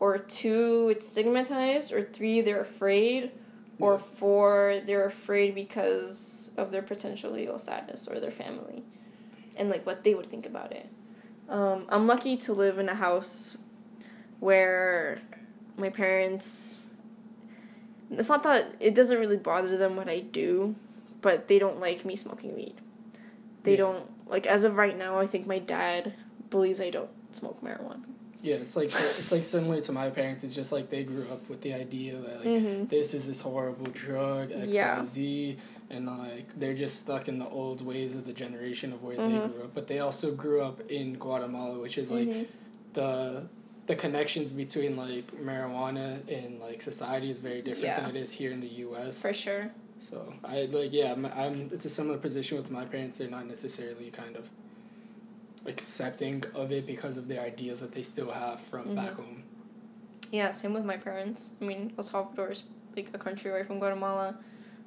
or two, it's stigmatized, or three, they're afraid, or four, they're afraid because of their potential legal status or their family and like what they would think about it. Um, I'm lucky to live in a house where my parents. It's not that it doesn't really bother them what I do, but they don't like me smoking weed. They Yeah. don't like as of right now. I think my dad believes I don't smoke marijuana. Yeah, it's like it's like similar to my parents. It's just like they grew up with the idea that like Mm-hmm. this is this horrible drug X, Yeah. Y, Z, and like they're just stuck in the old ways of the generation of where Mhm. they grew up. But they also grew up in Guatemala, which is like Mhm. the the connections between like marijuana and like society is very different Yeah. than it is here in the U.S. For sure. So I like yeah, I'm, I'm it's a similar position with my parents. They're not necessarily kind of accepting of it because of the ideas that they still have from back Mhm. home. Yeah, same with my parents. I mean, El Salvador is like a country away from Guatemala.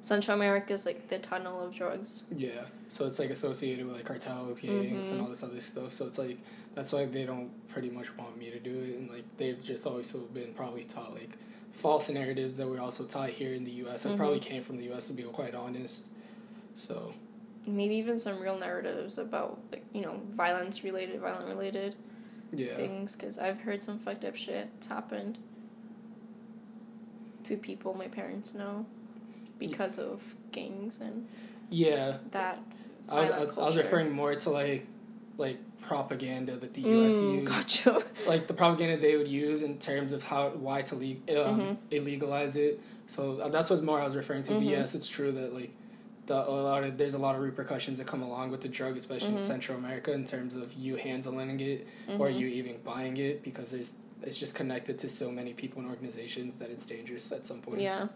Central America is like the tunnel of drugs. Yeah, so it's like associated with like cartels, gangs, and Mhm. all this other stuff. So it's like that's why they don't pretty much want me to do it, and like they've just always been probably taught like false narratives that were also taught here in the U.S. Mhm. probably came from the U.S. to be quite honest. So Maybe even some real narratives about like you know violence related, violent related yeah, things. Because I've heard some fucked up shit that's happened to people my parents know because of gangs and yeah. that. I was I was, I was referring more to like like propaganda that the U.S. Mm, used. gotcha. like the propaganda they would use in terms of how why to le- um, Mhm. illegalize it. So uh, that's what more I was referring to. Mhm. yes, it's true that like the a lot of there's a lot of repercussions that come along with the drug, especially in Mhm. Central America, in terms of you handling it or Mhm. you even buying it because there's it's just connected to so many people and organizations that it's dangerous at some point. Yeah.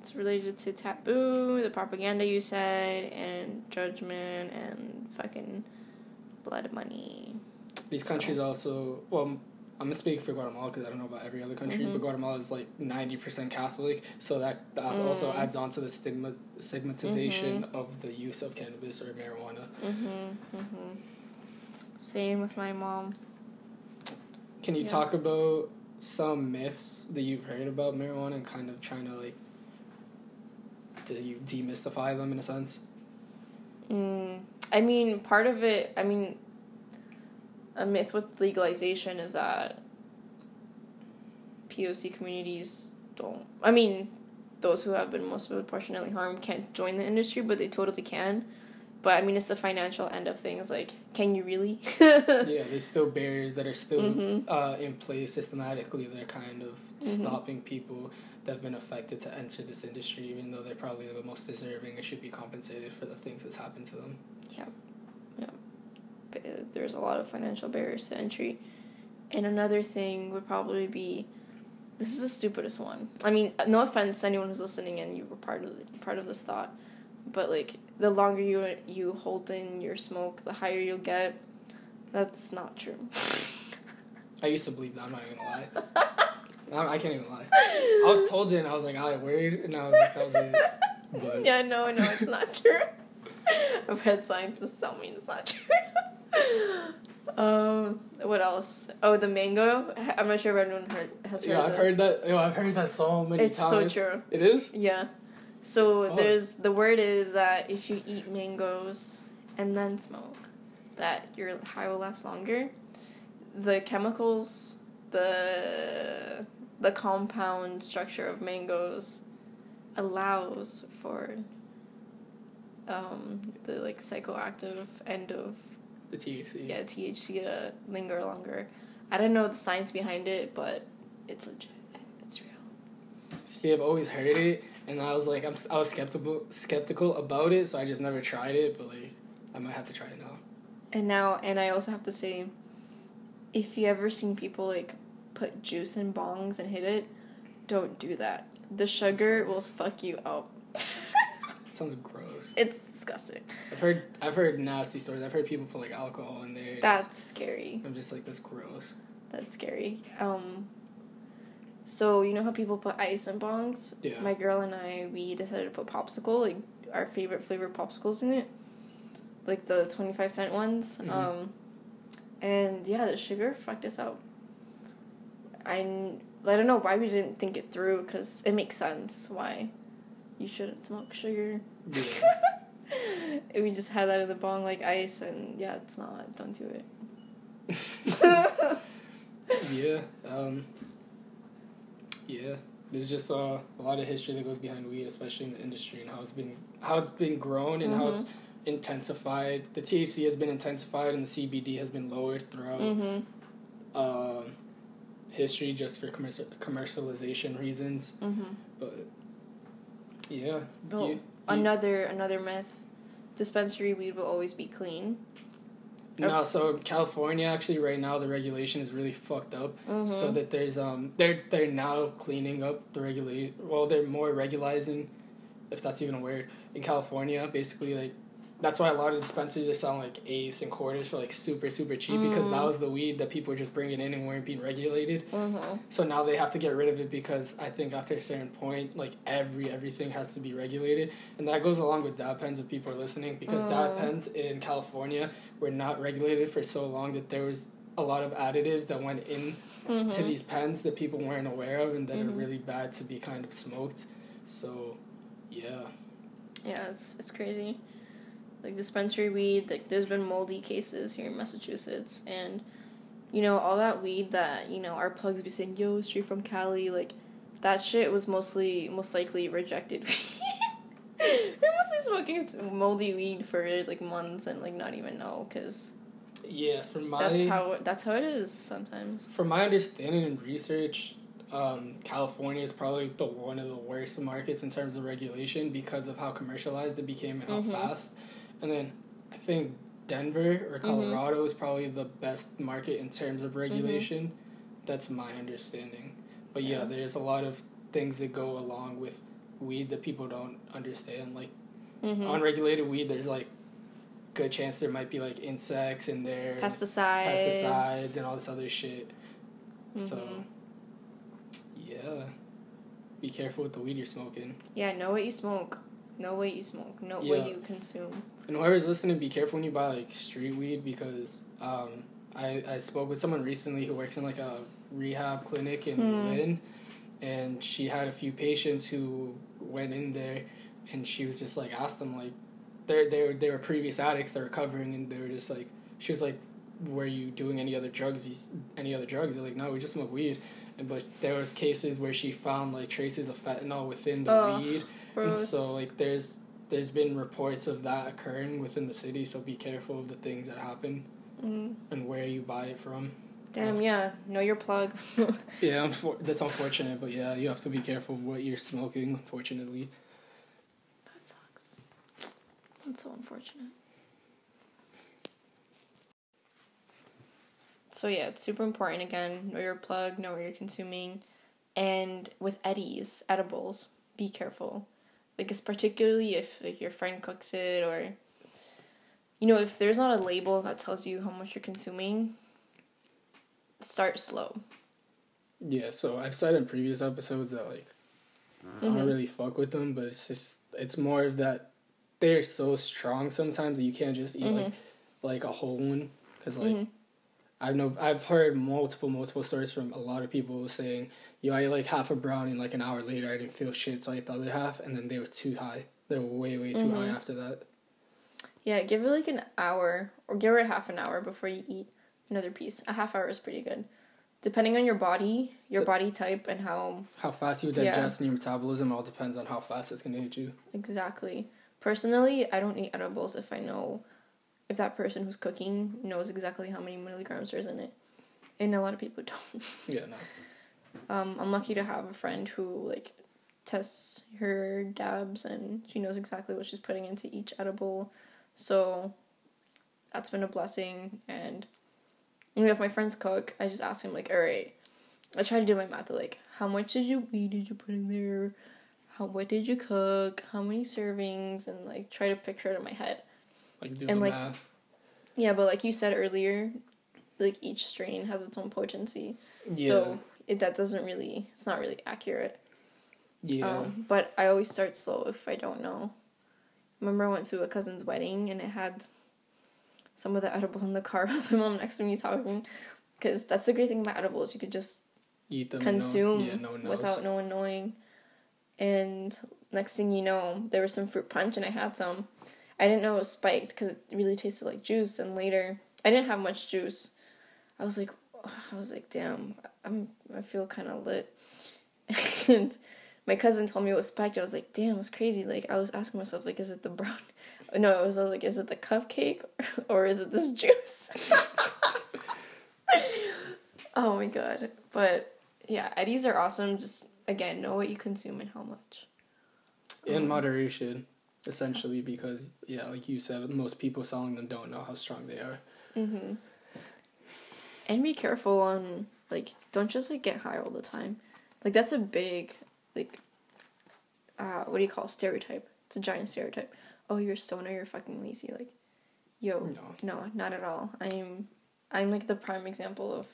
It's related to taboo, the propaganda you said, and judgment, and fucking blood money. These So- countries also well. I'm gonna speak for Guatemala because I don't know about every other country, Mhm. but Guatemala is like ninety percent Catholic, so that, that also Mm. adds on to the stigma stigmatization Mm-hmm. of the use of cannabis or marijuana. Mm-hmm. Mm-hmm. Same with my mom. Can you Yeah. talk about some myths that you've heard about marijuana and kind of trying to like do you demystify them in a sense? Mm, I mean, part of it, I mean, a myth with legalization is that POC communities don't, I mean, those who have been most disproportionately harmed can't join the industry, but they totally can. But I mean, it's the financial end of things. Like, can you really? yeah, there's still barriers that are still Mhm. uh, in place systematically. They're kind of Mhm. stopping people that have been affected to enter this industry, even though they're probably the most deserving and should be compensated for the things that's happened to them. But, uh, there's a lot of financial barriers to entry. And another thing would probably be this is the stupidest one. I mean, no offense to anyone who's listening and you were part of the, part of this thought, but like the longer you you hold in your smoke, the higher you'll get. That's not true. I used to believe that. I'm not even gonna lie. I, I can't even lie. I was told it, and I was like, "I word," and I was like, "That was it." But yeah, no, no, it's not true. I've had scientists tell me it's not true. Um, what else? Oh, the mango. I'm not sure if everyone heard, has heard Yeah, I've this. heard that. Yo, I've heard that so many It's times. so true. It is. Yeah. So Oh. there's the word is that if you eat mangoes and then smoke, that your high will last longer. The chemicals, the the compound structure of mangoes allows for um, the like psychoactive end of The THC. yeah THC to linger longer. I don't know the science behind it, but it's legit. It's real. See, I've always heard it, and I was like, I'm, I was skeptical, skeptical about it, so I just never tried it. But like, I might have to try it now. And now, and I also have to say, if you ever seen people like put juice in bongs and hit it, don't do that. The sugar will fuck you up. Sounds gross. It's disgusting. I've heard, I've heard nasty stories. I've heard people put like alcohol in there. That's scary. I'm just like, that's gross. That's scary. Um. So you know how people put ice in bongs? Yeah. My girl and I, we decided to put popsicle, like our favorite flavor popsicles in it, like the twenty five cent ones. Mhm. Um, and yeah, the sugar fucked us up. I don't know why we didn't think it through because it makes sense why you shouldn't smoke sugar. Yeah. And we just had that in the bong like ice, and yeah, it's not. Don't do it. yeah. Um. Yeah. There's just uh, a lot of history that goes behind weed, especially in the industry, and how it's been how it's been grown and how it's intensified. The THC has been intensified, and the CBD has been lowered throughout Mm-hmm. um, history, just for commercial commercialization reasons. Mm-hmm. But yeah, Oh, you- you- another another myth: dispensary weed will always be clean. No, so California actually right now the regulation is really fucked up. Mm-hmm. So that there's um they're they're now cleaning up the regulate well they're more regularizing, if that's even a word in California. Basically like that's why a lot of dispensaries are selling like eighths and quarters for like super super cheap because that Mm. was the weed that people were just bringing in and weren't being regulated. Mm-hmm. So now they have to get rid of it because I think after a certain point, like every everything has to be regulated, and that goes along with dab pens. If people are listening, because dab Mm. pens in California were not regulated for so long that there was a lot of additives that went in Mm-hmm. to these pens that people weren't aware of and that are Mhm. really bad to be kind of smoked. So, yeah, Yeah, it's it's crazy. Like dispensary weed, like there's been moldy cases here in Massachusetts, and you know all that weed that you know our plugs be saying, "Yo, straight from Cali," like that shit was mostly most likely rejected. We're mostly smoking moldy weed for like months and like not even know because yeah. From my that's how that's how it is sometimes. From my understanding and research, um, California is probably the one of the worst markets in terms of regulation because of how commercialized it became and how Mhm. fast. And then I think Denver or Mhm. Colorado is probably the best market in terms of regulation. That's my understanding. But yeah, Yeah. there's a lot of things that go along with weed that people don't understand. Like Mm-hmm. unregulated weed, there's like good chance there might be like insects in there, Pesticides. pesticides, and all this other shit. So, Mhm. yeah. Be careful with the weed you're smoking. Yeah, know what you smoke. Know what you smoke. Know Yeah. what you consume. And whoever's listening, be careful when you buy like street weed because um, I, I spoke with someone recently who works in like a rehab clinic in Hmm. Lynn, and she had a few patients who went in there, and she was just like asked them like, they were they were previous addicts, they're recovering, and they were just like, she was like, were you doing any other drugs? Any other drugs? They're like, no, we just smoke weed. And but there was cases where she found like traces of fentanyl within the Ugh, weed. And so like there's there's been reports of that occurring within the city, so be careful of the things that happen Mm. and where you buy it from. Damn, yeah. Know your plug. Yeah, unfor- that's unfortunate, but yeah, you have to be careful of what you're smoking, unfortunately. that sucks. That's so unfortunate. So yeah, it's super important again. Know your plug, know what you're consuming. And with eddies, edibles, be careful. Like it's particularly if like your friend cooks it or you know, if there's not a label that tells you how much you're consuming, start slow. Yeah, so I've said in previous episodes that like I don't Mhm. really fuck with them, but it's just it's more of that they're so strong sometimes that you can't just eat like Mhm. like a whole one because like Mhm. I know I've heard multiple multiple stories from a lot of people saying, "Yo, I ate like half a brownie, and like an hour later, I didn't feel shit, so I ate the other half, and then they were too high. They were way way too high Mhm. after that." Yeah, give it like an hour or give it half an hour before you eat another piece. A half hour is pretty good. Depending on your body, your The- body type, and how How fast you Yeah. digest and your metabolism all depends on how fast it's gonna hit you. exactly. Personally, I don't eat edibles if I know if that person who's cooking knows exactly how many milligrams there's in it. And a lot of people don't. Yeah, no. Um, I'm lucky to have a friend who like tests her dabs and she knows exactly what she's putting into each edible. So that's been a blessing. And you know, if my friends cook, I just ask him like, all right, I try to do my math like, how much did you weed did you put in there? How what did you cook? How many servings? And like try to picture it in my head. Like doing And, the like, math. Yeah, but like you said earlier, like each strain has its own potency. Yeah. So it, that doesn't really, it's not really accurate. yeah. Um, but I always start slow if I don't know. Remember, I went to a cousin's wedding and it had some of the edible in the car with my mom next to me talking. Because that's the great thing about edibles. You could just Eat them. consume no, yeah, no without no one knowing. And next thing you know, there was some fruit punch and I had some. I didn't know it was spiked because it really tasted like juice. And later, I didn't have much juice. I was like, I was like, damn, I'm I feel kind of lit. and my cousin told me it was spiked. I was like, damn, it's crazy. Like I was asking myself, like, is it the brown? No, it was, I was like, is it the cupcake or is it this juice? oh my god! But yeah, Eddies are awesome. Just again, know what you consume and how much. in Um, moderation, essentially, because yeah, like you said, most people selling them don't know how strong they are. Mm-hmm. And be careful on like don't just like get high all the time. Like that's a big like uh what do you call it? stereotype? It's a giant stereotype. Oh, you're a stoner, you're fucking lazy. Like, yo, No. no, not at all. I'm I'm like the prime example of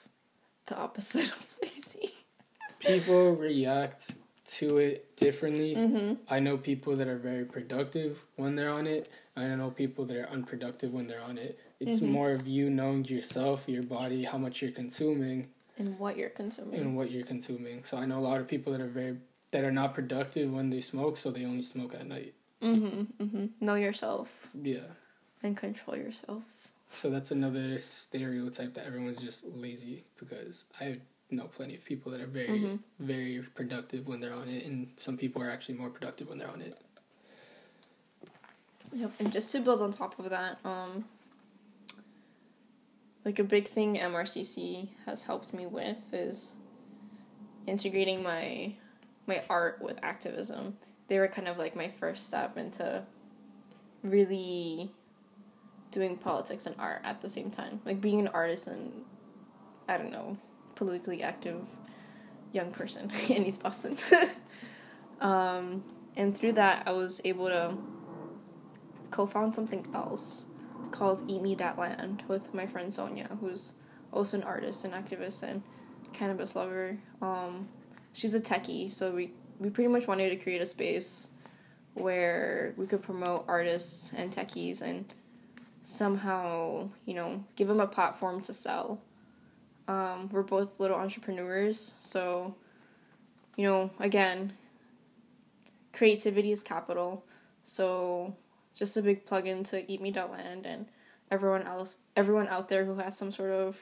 the opposite of lazy. People react to it differently. Mm-hmm. I know people that are very productive when they're on it. I know people that are unproductive when they're on it. It's Mhm. more of you knowing yourself, your body, how much you're consuming, And what you're consuming. and what you're consuming. So I know a lot of people that are very that are not productive when they smoke, so they only smoke at night. Mm-hmm. Mm-hmm. Know yourself Yeah. and control yourself. So that's another stereotype that everyone's just lazy because I know plenty of people that are very, Mhm. very productive when they're on it, and some people are actually more productive when they're on it. Yep, and just to build on top of that, um, like a big thing MRCC has helped me with is integrating my my art with activism. They were kind of like my first step into really doing politics and art at the same time. Like being an artist and I don't know, politically active young person in East Boston. um, and through that I was able to co-found something else called Eat Me That Land with my friend Sonia, who's also an artist and activist and cannabis lover. Um, she's a techie, so we we pretty much wanted to create a space where we could promote artists and techies and somehow you know give them a platform to sell. Um, we're both little entrepreneurs, so you know again, creativity is capital. So just a big plug in to Eat Me Land and everyone else, everyone out there who has some sort of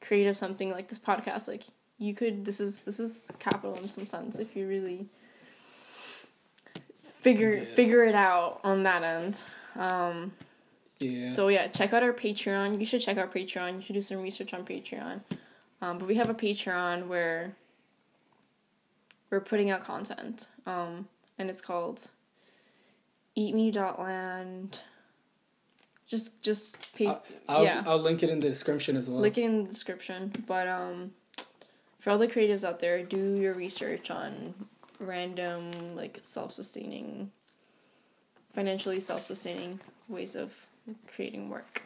creative something like this podcast. Like you could, this is this is capital in some sense if you really figure Yeah. figure it out on that end. Um, Yeah. so yeah, check out our Patreon. You should check out Patreon. You should do some research on Patreon. Um, but we have a Patreon where we're putting out content, um, and it's called eatme.land. Just just pay, I'll, yeah. I'll link it in the description as well. link it in the description. But um, for all the creatives out there, do your research on random like self-sustaining, financially self-sustaining ways of creating work.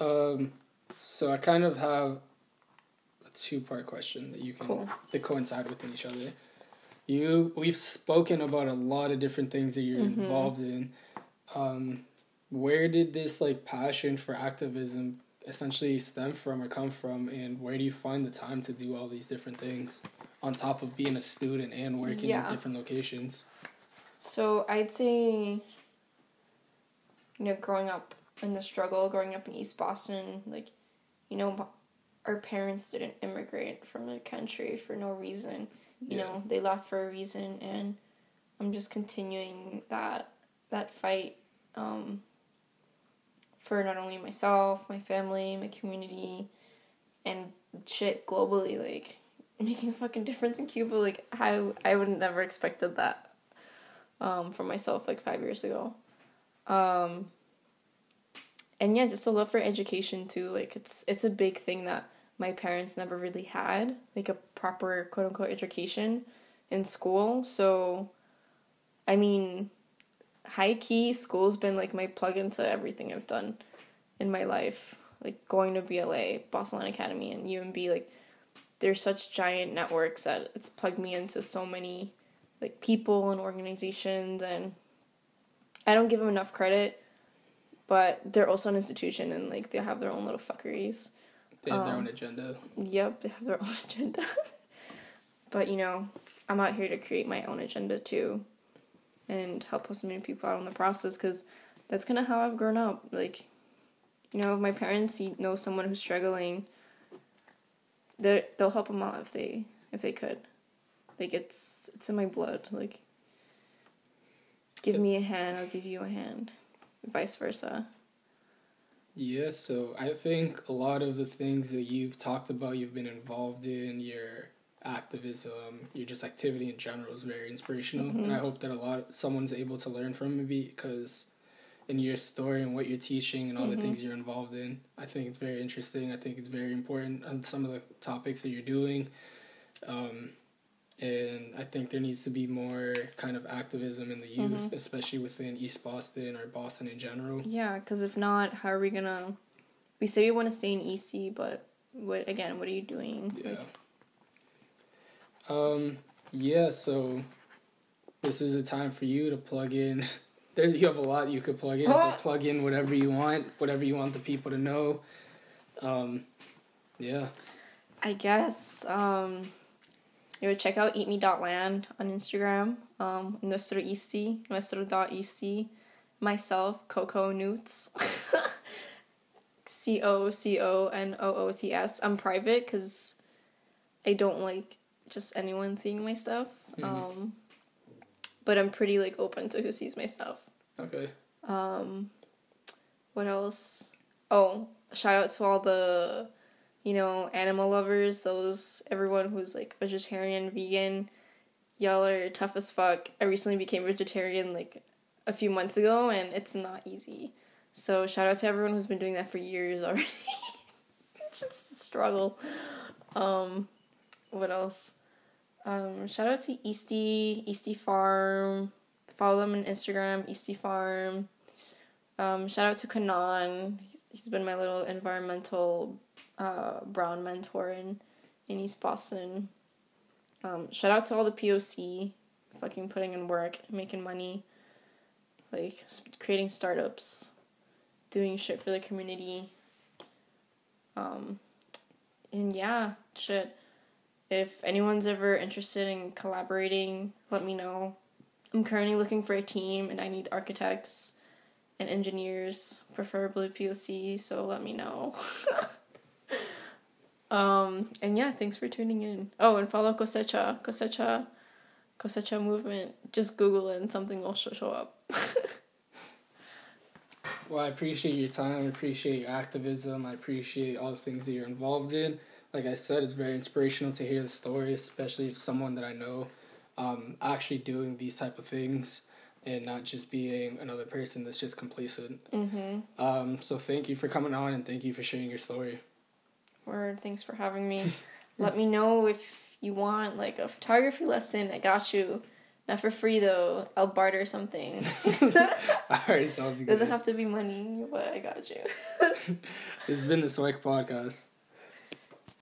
Um, so I kind of have a two-part question that you can Cool. that coincide within each other. You, we've spoken about a lot of different things that you're Mhm. involved in. Um, where did this like passion for activism essentially stem from or come from, and where do you find the time to do all these different things on top of being a student and working Yeah. in different locations? So I'd say, you know, growing up in the struggle, growing up in East Boston, like, you know, our parents didn't immigrate from the country for no reason. You Yeah. know, they left for a reason, and I'm just continuing that that fight um, for not only myself, my family, my community, and shit globally. Like making a fucking difference in Cuba. Like I I would never expected that um, for myself like five years ago. Um, and yeah, just a love for education too. Like it's it's a big thing that my parents never really had, like a proper quote unquote education in school. So, I mean, high key school's been like my plug into everything I've done in my life. Like going to BLA, Boston Academy, and UMB. Like, they're such giant networks that it's plugged me into so many like people and organizations and I don't give them enough credit, but they're also an institution and like they have their own little fuckeries. They have their Um, own agenda. Yep, they have their own agenda. but you know, I'm out here to create my own agenda too and help as many people out in the process because that's kind of how I've grown up. Like, you know, if my parents see- know someone who's struggling, they they'll help them out if they if they could. Like it's it's in my blood. Like, give me a hand, I'll give you a hand, vice versa. Yeah, so I think a lot of the things that you've talked about, you've been involved in, your activism, your just activity in general is very inspirational, and I hope that a lot of, someone's able to learn from it because in your story and what you're teaching and all the things you're involved in, I think it's very interesting. I think it's very important on some of the topics that you're doing. Um, and I think there needs to be more kind of activism in the youth, especially within East Boston or Boston in general. Yeah, because if not, how are we gonna? We say we want to stay in Eastie, but what again? What are you doing? Yeah. Like, Um. Yeah. So, this is a time for you to plug in. There, you have a lot you could plug in. So plug in whatever you want, whatever you want the people to know. Um. Yeah. I guess um, you would check out eatme.land on Instagram. Um, nuestro Eastie, nuestro dot Myself, Coco Newts. C O C O N O O T S. I'm private because I don't like just anyone seeing my stuff. Um, but I'm pretty like open to who sees my stuff. Okay. Um, what else? Oh, shout out to all the, you know, animal lovers. Those everyone who's like vegetarian, vegan. Y'all are tough as fuck. I recently became vegetarian like a few months ago, and it's not easy. So shout out to everyone who's been doing that for years already. it's just a struggle. Um, what else? Um, shout out to Eastie, Eastie Farm. Follow them on Instagram, Eastie Farm. Um, shout out to Kanan. He's been my little environmental uh, brown mentor in, in East Boston. Um, shout out to all the POC, fucking putting in work, making money, like creating startups, doing shit for the community. Um, and yeah, shit. If anyone's ever interested in collaborating, let me know. I'm currently looking for a team and I need architects and engineers, preferably POC, so let me know. um, and yeah, thanks for tuning in. Oh, and follow Cosecha, Cosecha, Cosecha movement. Just Google it and something will show, show up. Well, I appreciate your time. I appreciate your activism. I appreciate all the things that you're involved in. Like I said, it's very inspirational to hear the story, especially someone that I know um, actually doing these type of things and not just being another person that's just complacent. mm-hmm. Um, so thank you for coming on and thank you for sharing your story. Word, thanks for having me. Let me know if you want like a photography lesson. I got you. Not for free though. I'll barter something. All right, sounds good. Doesn't have to be money, but I got you. this has been the Swag Podcast.